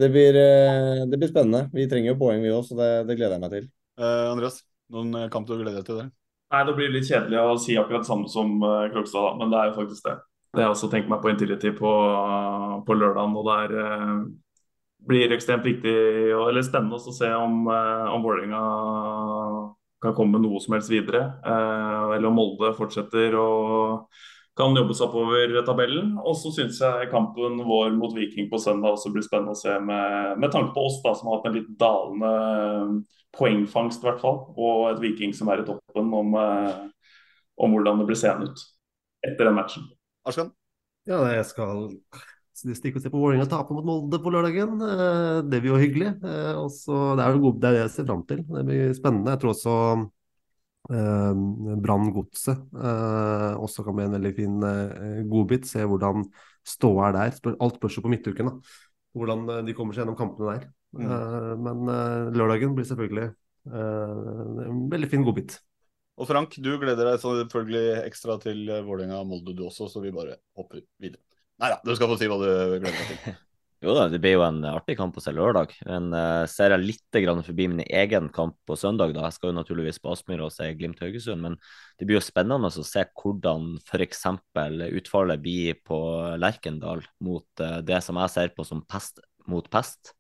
det blir, eh, det blir spennende. Vi trenger jo poeng, vi òg, så det, det gleder jeg meg til. Eh, Andreas, noen eh, kamp du gleder deg til der? Nei, Det blir litt kjedelig å si akkurat samme som uh, Krokstad, da, men det er jo faktisk det. Det har jeg også tenkt meg på Intility på, uh, på lørdagen, og det er, uh, blir ekstremt viktig og, eller spennende å se om, uh, om Vålerenga kan komme noe som helst videre. Uh, eller om Molde fortsetter og kan jobbe seg oppover tabellen. Og så syns jeg kampen vår mot Viking på søndag også blir spennende å se, med, med tanke på oss da, som har hatt en litt dalende poengfangst, i hvert fall. Og et Viking som er i toppen, om, eh, om hvordan det blir seende ut etter den matchen. Arskan? Ja, jeg skal stikke og se på Vålerenga tape mot Molde på lørdagen. Eh, Det blir jo hyggelig. Også, det er jo det er det jeg ser fram til. Det blir spennende. Jeg tror også eh, Brann Godset eh, også kan bli en veldig fin eh, godbit. Se hvordan ståa er der. Alt spørs jo på midtuken, da. Hvordan eh, de kommer seg gjennom kampene der. Mm. Eh, Men eh, lørdagen blir selvfølgelig eh, en veldig fin godbit. Og Frank, du gleder deg selvfølgelig ekstra til Vålerenga-Molde du også, så vi bare hopper videre. Nei da, du skal få si hva du gleder deg til. Jo da, det blir jo en artig kamp å se lørdag. Men uh, ser jeg litt grann forbi min egen kamp på søndag, da. Jeg skal jo naturligvis på Aspmyra og se Glimt Haugesund, men det blir jo spennende å se hvordan f.eks. utfallet blir på Lerkendal mot uh, det som jeg ser på som pest mot pest.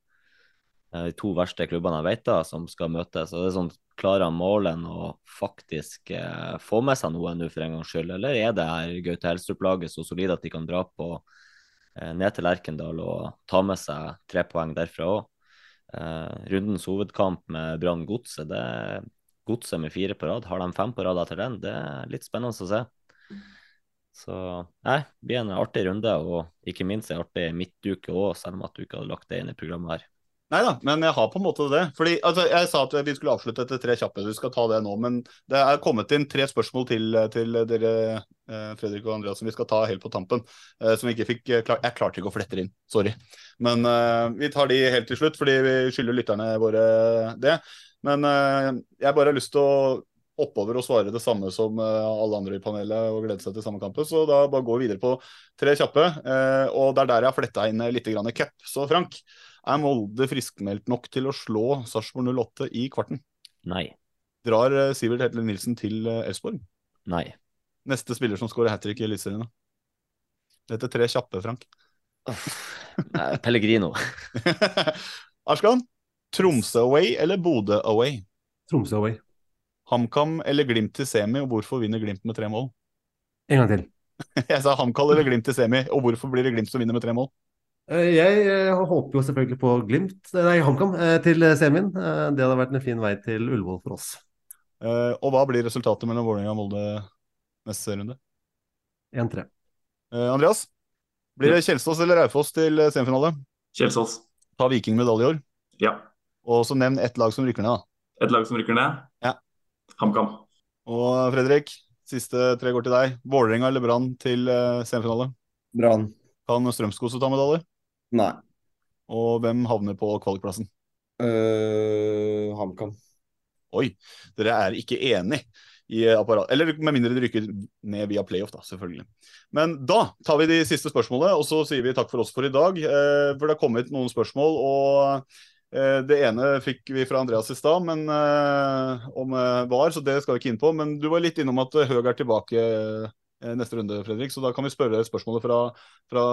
Uh, de to verste klubbene jeg vet av som skal møtes. Og det er sånn, Klarer Målen å faktisk eh, få med seg noe nå for en gangs skyld, eller er det her Gaute Helstrup-laget så solid at de kan dra på eh, ned til Lerkendal og ta med seg tre poeng derfra òg. Eh, rundens hovedkamp med Brann Godset, det er Godset med fire på rad. Har de fem på rad etter den? Det er litt spennende å se. Så nei, det blir en artig runde, og ikke minst en artig midtuke òg, selv om at du ikke hadde lagt det inn i programmet her. Nei da, men jeg har på en måte det. Fordi altså, Jeg sa at vi skulle avslutte etter tre kjappe, vi skal ta det nå. Men det er kommet inn tre spørsmål til, til dere, eh, Fredrik og Andreas, som vi skal ta helt på tampen. Eh, som vi ikke fikk eh, Jeg klarte ikke å flette inn, sorry. Men uh, vi tar de helt til slutt, fordi vi skylder lytterne våre det. Men uh, jeg bare har lyst til å oppover og svare det samme som alle andre i panelet og glede seg til samme kampen. Så da bare går vi videre på tre kjappe. Uh, og det er der jeg har fletta inn litt cup. Så Frank, er Molde friskmeldt nok til å slå Sarpsborg 08 i kvarten? Nei. Drar eh, Sivert Hetle Nilsen til Elsborg? Elfsborg? Nei. Neste spiller som skårer hat trick i Eliteserien? da? Dette er tre kjappe, Frank. Nei, Pellegrino. Arskan, Tromsø away eller Bodø away? Tromsø away. HamKam eller Glimt til semi, og hvorfor vinner Glimt med tre mål? En gang til. Jeg sa HamKam eller Glimt til semi, og hvorfor blir det Glimt som vinner med tre mål? Eh, Jeg eh, håper jo selvfølgelig på Glimt, nei, HamKam eh, til semien. Eh, Det hadde vært en fin vei til Ullevål for oss. Eh, og hva blir resultatet mellom Vålerenga og Molde neste runde? 1-3. Eh, Andreas, blir det Kjelsås eller Raufoss til eh, semifinale? Kjelsås. Ta Viking medalje i år? Ja. Og så nevn ett lag som rykker ned, da. Et lag som rykker ned? Ja. HamKam. Og Fredrik, siste tre går til deg. Vålerenga eller Brann til eh, semifinale? Brann. Kan Strømskose ta medalje? Nei. Og hvem havner på kvalikplassen? Uh, HamKam. Oi, dere er ikke enig i apparat. Eller med mindre de rykker ned via playoff, da, selvfølgelig. Men da tar vi de siste spørsmålene, og så sier vi takk for oss for i dag. Uh, for det har kommet noen spørsmål, og eh, det ene fikk vi fra Andreas i stad, men eh, om VAR, så det skal vi ikke inn på. Men du var litt innom at Høg er tilbake neste runde, Fredrik, så da kan vi spørre spørsmålet fra, fra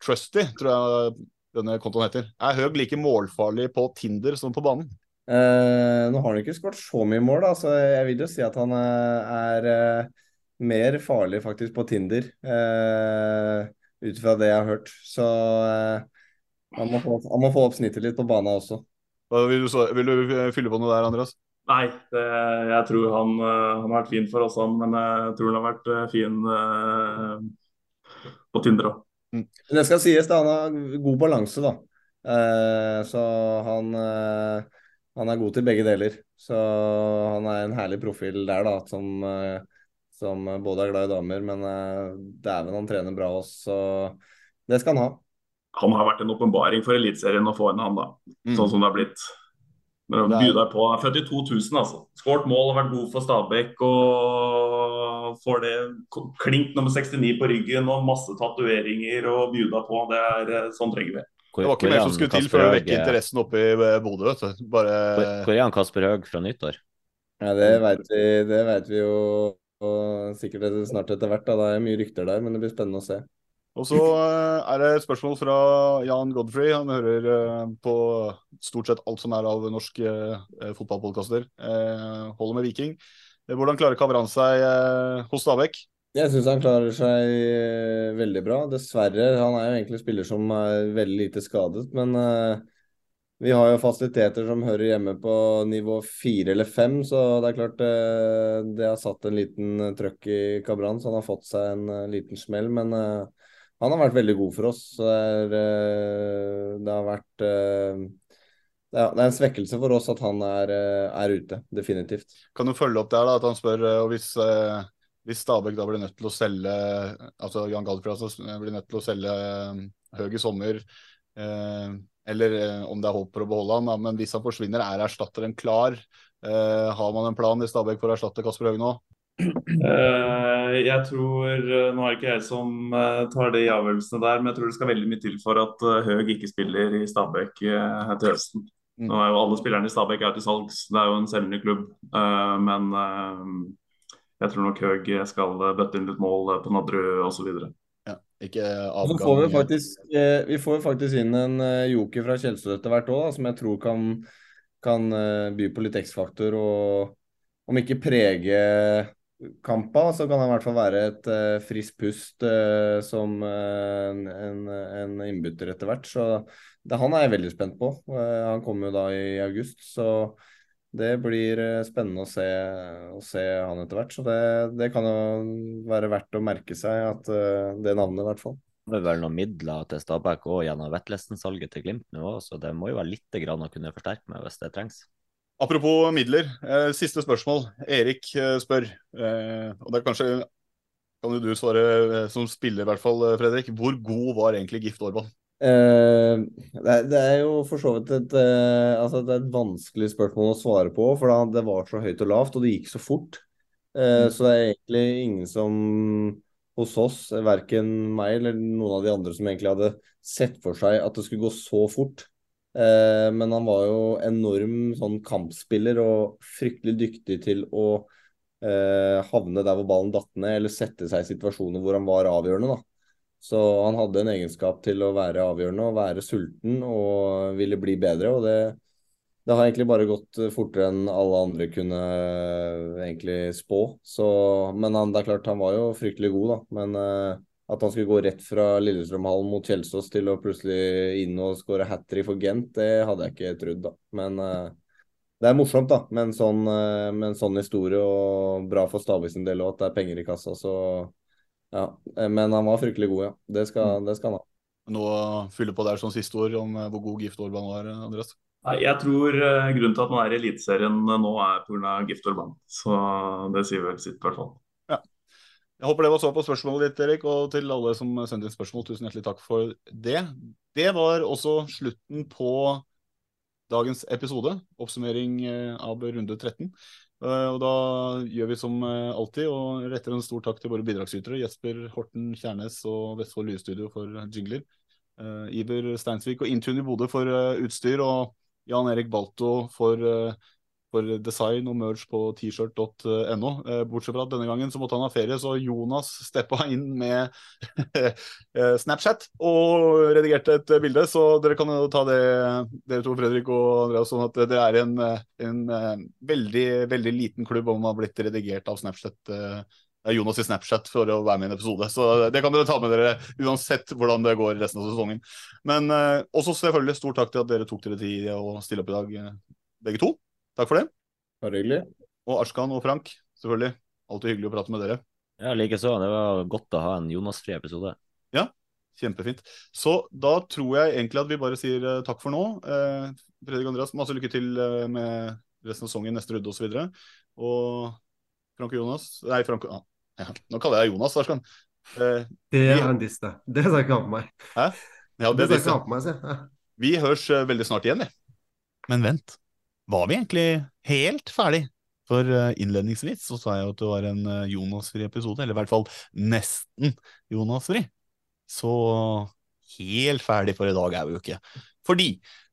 Trusty, tror jeg denne kontoen heter. Er Høg like målfarlig på Tinder som på banen? Eh, nå har han ikke skåret så mye mål, da, så jeg vil jo si at han eh, er eh, mer farlig faktisk på Tinder, eh, ut fra det jeg har hørt. Så eh, han, må få, han, må få, opp snittet litt på banen også. Vil du, vil du fylle på noe der, Andreas? Nei, det, jeg tror han, han, har vært fin for oss, han. Men jeg tror han har vært fin uh, på Tinder òg. Mm. Det skal sies, da, han har god balanse, da. Uh, så han uh, han er god til begge deler. Så han er en herlig profil der, da, som, eh, som både er glad i damer, men uh, dæven han trener bra også, så det skal han ha. Han har vært en åpenbaring for Eliteserien å få inn han, da. Mm. Sånn som det har blitt. Men er... deg på. Født i 2000, altså. Skåret mål, har vært god for Stabæk og får det klink nummer 69 på ryggen og masse tatoveringer og bjuda på. Det er eh, Sånn trenger vi. Det var ikke mer som skulle til før det vekket interessen oppe i eh, Bodø. Bare... Hvor er han Kasper Høeg fra nyttår? Ja, Det vet vi, det vet vi jo og sikkert snart etter hvert. Da. Det er mye rykter der, men det blir spennende å se. Og så eh, er det et spørsmål fra Jan Godfrey. Han hører eh, på stort sett alt som er av norske fotballpodkaster. Holder med Viking. Hvordan klarer Kavran seg hos Stabæk? Jeg syns han klarer seg eh, veldig bra. Dessverre. Han er jo egentlig spiller som er veldig lite skadet, men vi har jo fasiliteter som hører hjemme på nivå fire eller fem, så det er klart det har satt en liten trøkk i Kabran, så han har fått seg en liten smell. Men han har vært veldig god for oss. Det, er, det har vært det er en svekkelse for oss at han er, er ute, definitivt. Kan du følge opp der, da, at han spør og hvis hvis Stabæk da blir nødt til å selge altså Jan Galfrid blir nødt til å selge eh, Høg i sommer, eh, eller eh, om det er håp for å beholde han, men hvis han forsvinner, er erstatteren klar? Eh, har man en plan i Stabæk for å erstatte Kasper Høg nå? Uh, jeg tror Nå er det ikke jeg som uh, tar de avgjørelsene der, men jeg tror det skal veldig mye til for at uh, Høg ikke spiller i Stabæk til høsten. Mm. Nå er jo Alle spillerne i Stabæk er til salgs, det er jo en selgende klubb. men jeg tror nok Høg skal bøtte inn litt mål på Nadderud osv. Ja, ikke avgang. Så får vi, faktisk, eh, vi får faktisk inn en eh, joker fra Kjelsrud etter hvert òg, som jeg tror kan, kan eh, by på litt X-faktor. Og om ikke prege kampa, så kan han i hvert fall være et uh, friskt pust uh, som uh, en, en, innbytter etter hvert. Så det, han er jeg veldig spent på. han kommer jo da i august, så det blir spennende å se, å se han etter hvert. Så det, det, kan jo være verdt å merke seg at det navnet, i hvert fall. Det er vel noen midler til Stabæk òg gjennom Vetlesen-salget til Glimt nå, så det må jo være litt grann å kunne forsterke med hvis det trengs. Apropos midler, eh, siste spørsmål. Erik eh, spør, eh, og det er kanskje kan du svare eh, som spiller, i hvert fall, Fredrik. Hvor god var egentlig Gift Orban? Uh, det, det, er jo for så vidt et, altså det et vanskelig spørsmål å svare på, for da, det var så høyt og lavt, og det gikk så fort. Mm. Så det er egentlig ingen som hos oss, verken meg eller noen av de andre, som egentlig hadde sett for seg at det skulle gå så fort. Men han var jo enorm sånn kampspiller og fryktelig dyktig til å havne der hvor ballen datt ned, eller sette seg i situasjoner hvor han var avgjørende. da. Så han hadde en egenskap til å være avgjørende og være sulten og ville bli bedre. og det, det har egentlig bare gått fortere enn alle andre kunne eh, egentlig spå. Så, men han, det er klart, han var jo fryktelig god, da. Men uh, at han skulle gå rett fra Lillestrømhallen mot Kjelsås til å plutselig inn og skåre hat trick for Gent, det hadde jeg ikke trodd, da. Men uh, det er morsomt, da, med en sånn, uh, med en sånn historie, og bra for Stavik sin del òg at det er penger i kassa. Så ja, eh, men han var fryktelig god, ja. Det skal, mm. det skal han ha. Nå fyller på der som siste ord om hvor god Gift Orban var, Andreas? Nei, jeg tror grunnen til at man er i Eliteserien nå, er pga. Gift Orban. Så det sier vel sitt, i hvert fall. Jeg håper det var svar på spørsmålet ditt, Erik. Og til alle som sendte inn spørsmål, tusen hjertelig takk for det. Det var også slutten på dagens episode. Oppsummering av runde 13. Eh, og da gjør vi som eh, alltid og retter en stor takk til våre bidragsytere. Jesper Horten Kjærnes og Vestfold Lydstudio for jingler. Iber Steinsvik og Intune i Bodø for utstyr. Og Jan Erik Balto for for design og merch på t-shirt.no. Eh, bortsett fra at denne gangen så måtte han ha ferie, så Jonas steppa inn med eh, Snapchat og redigerte et bilde. Så dere kan jo ta det, dere to, Fredrik og Andreas, sånn at det er en, en, veldig, veldig liten klubb om man har blitt redigert av Snapchat Jonas i Snapchat for å være med i en episode. Så det kan dere ta med dere uansett hvordan det går resten av sesongen. Men eh, også selvfølgelig stor takk til at dere tok dere tid å stille opp i dag, eh, begge to. Takk for det. Bare hyggelig. Og Arskan og Frank, selvfølgelig. Alltid hyggelig å prate med dere. Ja, likeså. Det var godt å ha en Jonas-fri episode. Ja, kjempefint. Så da tror jeg egentlig at vi bare sier eh, takk for nå. Eh, Fredrik Andreas, masse lykke til eh, med resten av sesongen, neste runde osv. Og, så videre. og Frank og Jonas Nei, Frank ja. ja, Nå kaller jeg Jonas, Arskan. Eh, Det er en diss, det. Det skal jeg ikke ha på meg. Hæ? Ja, Det det, skal jeg ikke ha på meg. Ja. Vi høres veldig snart igjen, vi. Men vent, var vi egentlig helt ferdig? For eh, innledningsvis så sa jeg jo at det var en eh, Jonas-fri episode, eller i hvert fall nesten Jonas-fri. Så helt ferdig for i dag er vi jo ikke. Fordi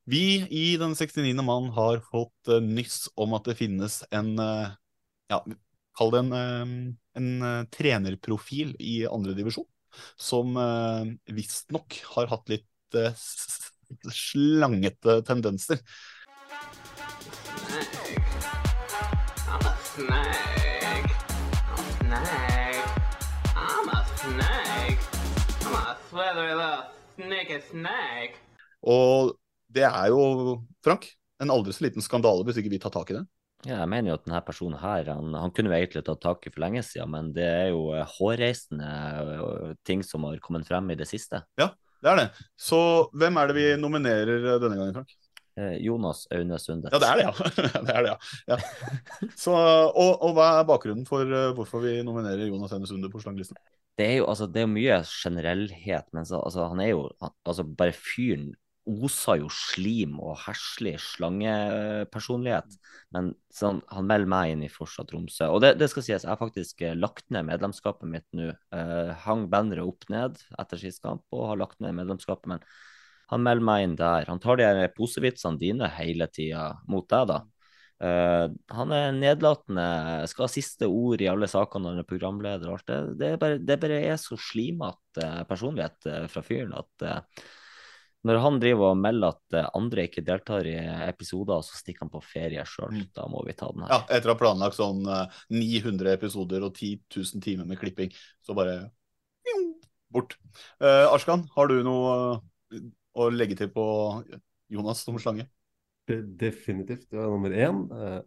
vi i Den 69. mann har fått eh, nyss om at det finnes en ja, kall det en, en trenerprofil i andredivisjon, som visstnok har hatt litt slangete tendenser. Snake. I'm a snake. I'm a snake. I'm a slithery little snake snake. Og det er jo, Frank, en aldri så liten skandale hvis ikke vi tar tak i det. Ja, jeg mener jo at denne personen her, han, han kunne jo egentlig tatt tak i for lenge siden, men det er jo eh, hårreisende eh, ting som har kommet frem i det siste. Ja, det er det. Så hvem er det vi nominerer eh, denne gangen, Frank? Eh, Jonas Aune Sunde. Ja, det er det, ja. det er det, ja. ja. Så, og, og hva er bakgrunnen for eh, hvorfor vi nominerer Jonas Aune Sunde på slanglisten? Det er jo altså, det er mye generellhet, men så, altså, han er jo han, altså, bare fyren oser jo slim og herselig slangepersonlighet. Men sånn, han melder meg inn i Forsa Tromsø. Og det, det skal sies, jeg har faktisk eh, lagt ned medlemskapet mitt nå. Uh, hang banneret opp ned etter sist kamp og har lagt ned medlemskapet. Men han melder meg inn der. Han tar de her posevitsene dine hele tida mot deg, da. Uh, han er nedlatende, skal ha siste ord i alle sakene når han er programleder. og alt det. Det, er bare, det bare er så slimete personlighet eh, fra fyren at eh, når han driver og melder at eh, andre ikke deltar i episoder, så stikker han på ferie sjøl. Da må vi ta den her. Ja, etter å ha planlagt sånn eh, 900 episoder og 10 000 timer med klipping, så bare bort. Eh, Arskan, har du noe eh, å legge til på Jonas som slange? Definitivt. Det er nummer én. Eh,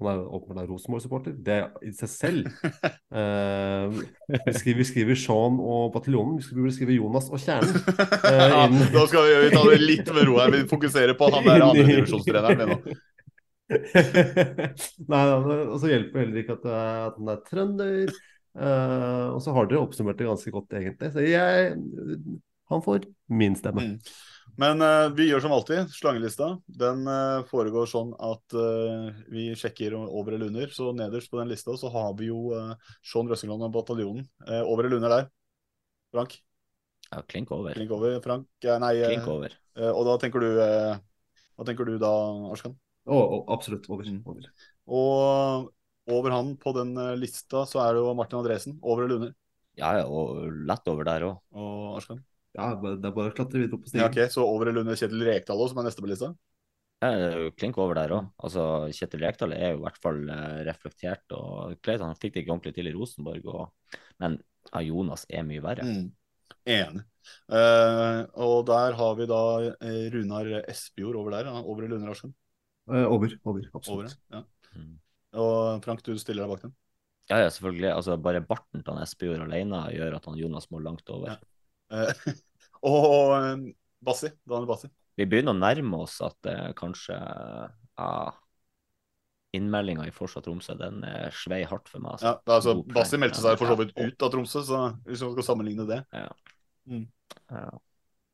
han er åpenbart en Rosenborg-supporter. Det er i seg selv eh, vi, skriver, vi skriver Sean og Bataljonen. Vi skulle burde skrive Jonas og Kjernen. eh, Ja, da skal vi, vi ta det litt med ro her. Vi fokuserer på han der andredivisjonstreneren nå. Nei, og så hjelper heller ikke at, er- at han er trønder. Eh, og så har dere oppsummert det ganske godt, egentlig. Så jeg Han får min stemme. Mm. Men uh, vi gjør som alltid. Slangelista den uh, foregår sånn at uh, vi sjekker over eller under. Så nederst på den lista så har vi jo uh, Sean Røsseland og Bataljonen. Over eller under der? Frank? Ja, klink over. Klink over, Frank. Nei, Klink over. og da tenker du Hva tenker du da, Arskan? Å, oh, absolutt over. Mm. over. Og over han på den lista så er det jo Martin Andresen. Over eller under? Ja, ja, og lett over der òg. Og Arskan? Ja, det er bare å klatre videre opp på Ja, stigen. ok, Så over eller under Kjetil Rekdal også, som er neste på lista? Ja, det er jo klink over der òg. Altså, Kjetil Rekdal er jo i hvert fall eh, reflektert. og kleit. han fikk det ikke ordentlig til i Rosenborg, og, men ja, Jonas er mye verre. Mm. Enig. Uh, og der har vi da eh, Runar Espejord over der. ja. Over eller under, Arskan? Uh, over. Over. Over, ja. Mm. Og Frank, du stiller deg bak den? Ja, ja, selvfølgelig. Altså, bare barten til Espejord alene gjør at han Jonas må langt over. Eh, og eh, Bassi. Daniel Bassi. Vi begynner å nærme oss at eh, kanskje ja, innmeldinga i Forsa Tromsø den eh, svei hardt for meg. Ja, altså, Bassi meldte seg for så vidt ut av Tromsø, så hvis man skal sammenligne det Ja. Mm. Ja.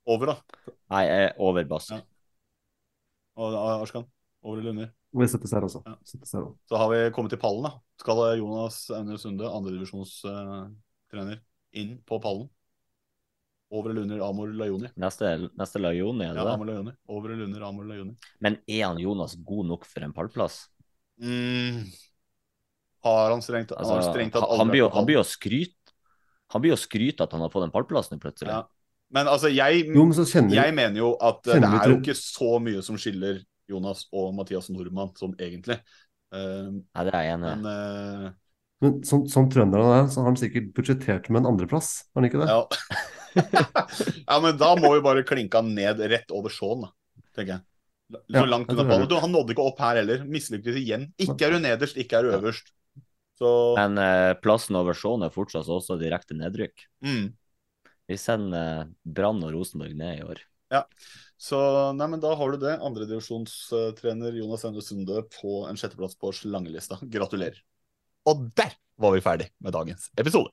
Over, da. Nei, er over Bassi. Ja. Og ah, Arskan? Over eller under? Vi settes her også. Ja. Settes her også. Så har vi kommet til pallen, da. Skal Jonas Aune Sunde, andredivisjonstrener, inn på pallen? Over eller under Amor Lajoni? Neste, neste Lajoni, er det Ja. Amor Lajoni. Over eller under Amor Lajoni? Men er han Jonas god nok for en pallplass? Mm. Har han strengt, Altså, han strengt tatt han, aldri han blir han blir jo skryt Han blir jo skryt at han har fått en pallplass nå, plutselig. Ja. Men altså, jeg, Jo, men kjenner- jeg mener jo at det er jo ikke så mye som skiller Jonas og Mathias Nordmann som egentlig. Uh, Nei, det er jeg enig i. men uh, Men som, som han er, så har han sikkert budsjettert med en andreplass, har han ikke det? Ja. ja, men da må vi bare klinke han ned rett over Shaun, da, tenker jeg. Så Ja, langt under unna ballen. Han nådde ikke opp her heller. Mislyktes igjen. Ikke er du nederst, ikke er du øverst. Så Men eh, plassen over Shaun er fortsatt også direkte nedrykk. mm. Vi sender eh, Brann og Rosenborg ned i år. Ja, så nei, men da har du det. Andredivisjonstrener Jonas Aune Sunde på en sjetteplass på slangelista. Gratulerer. Og der var vi ferdig med dagens episode.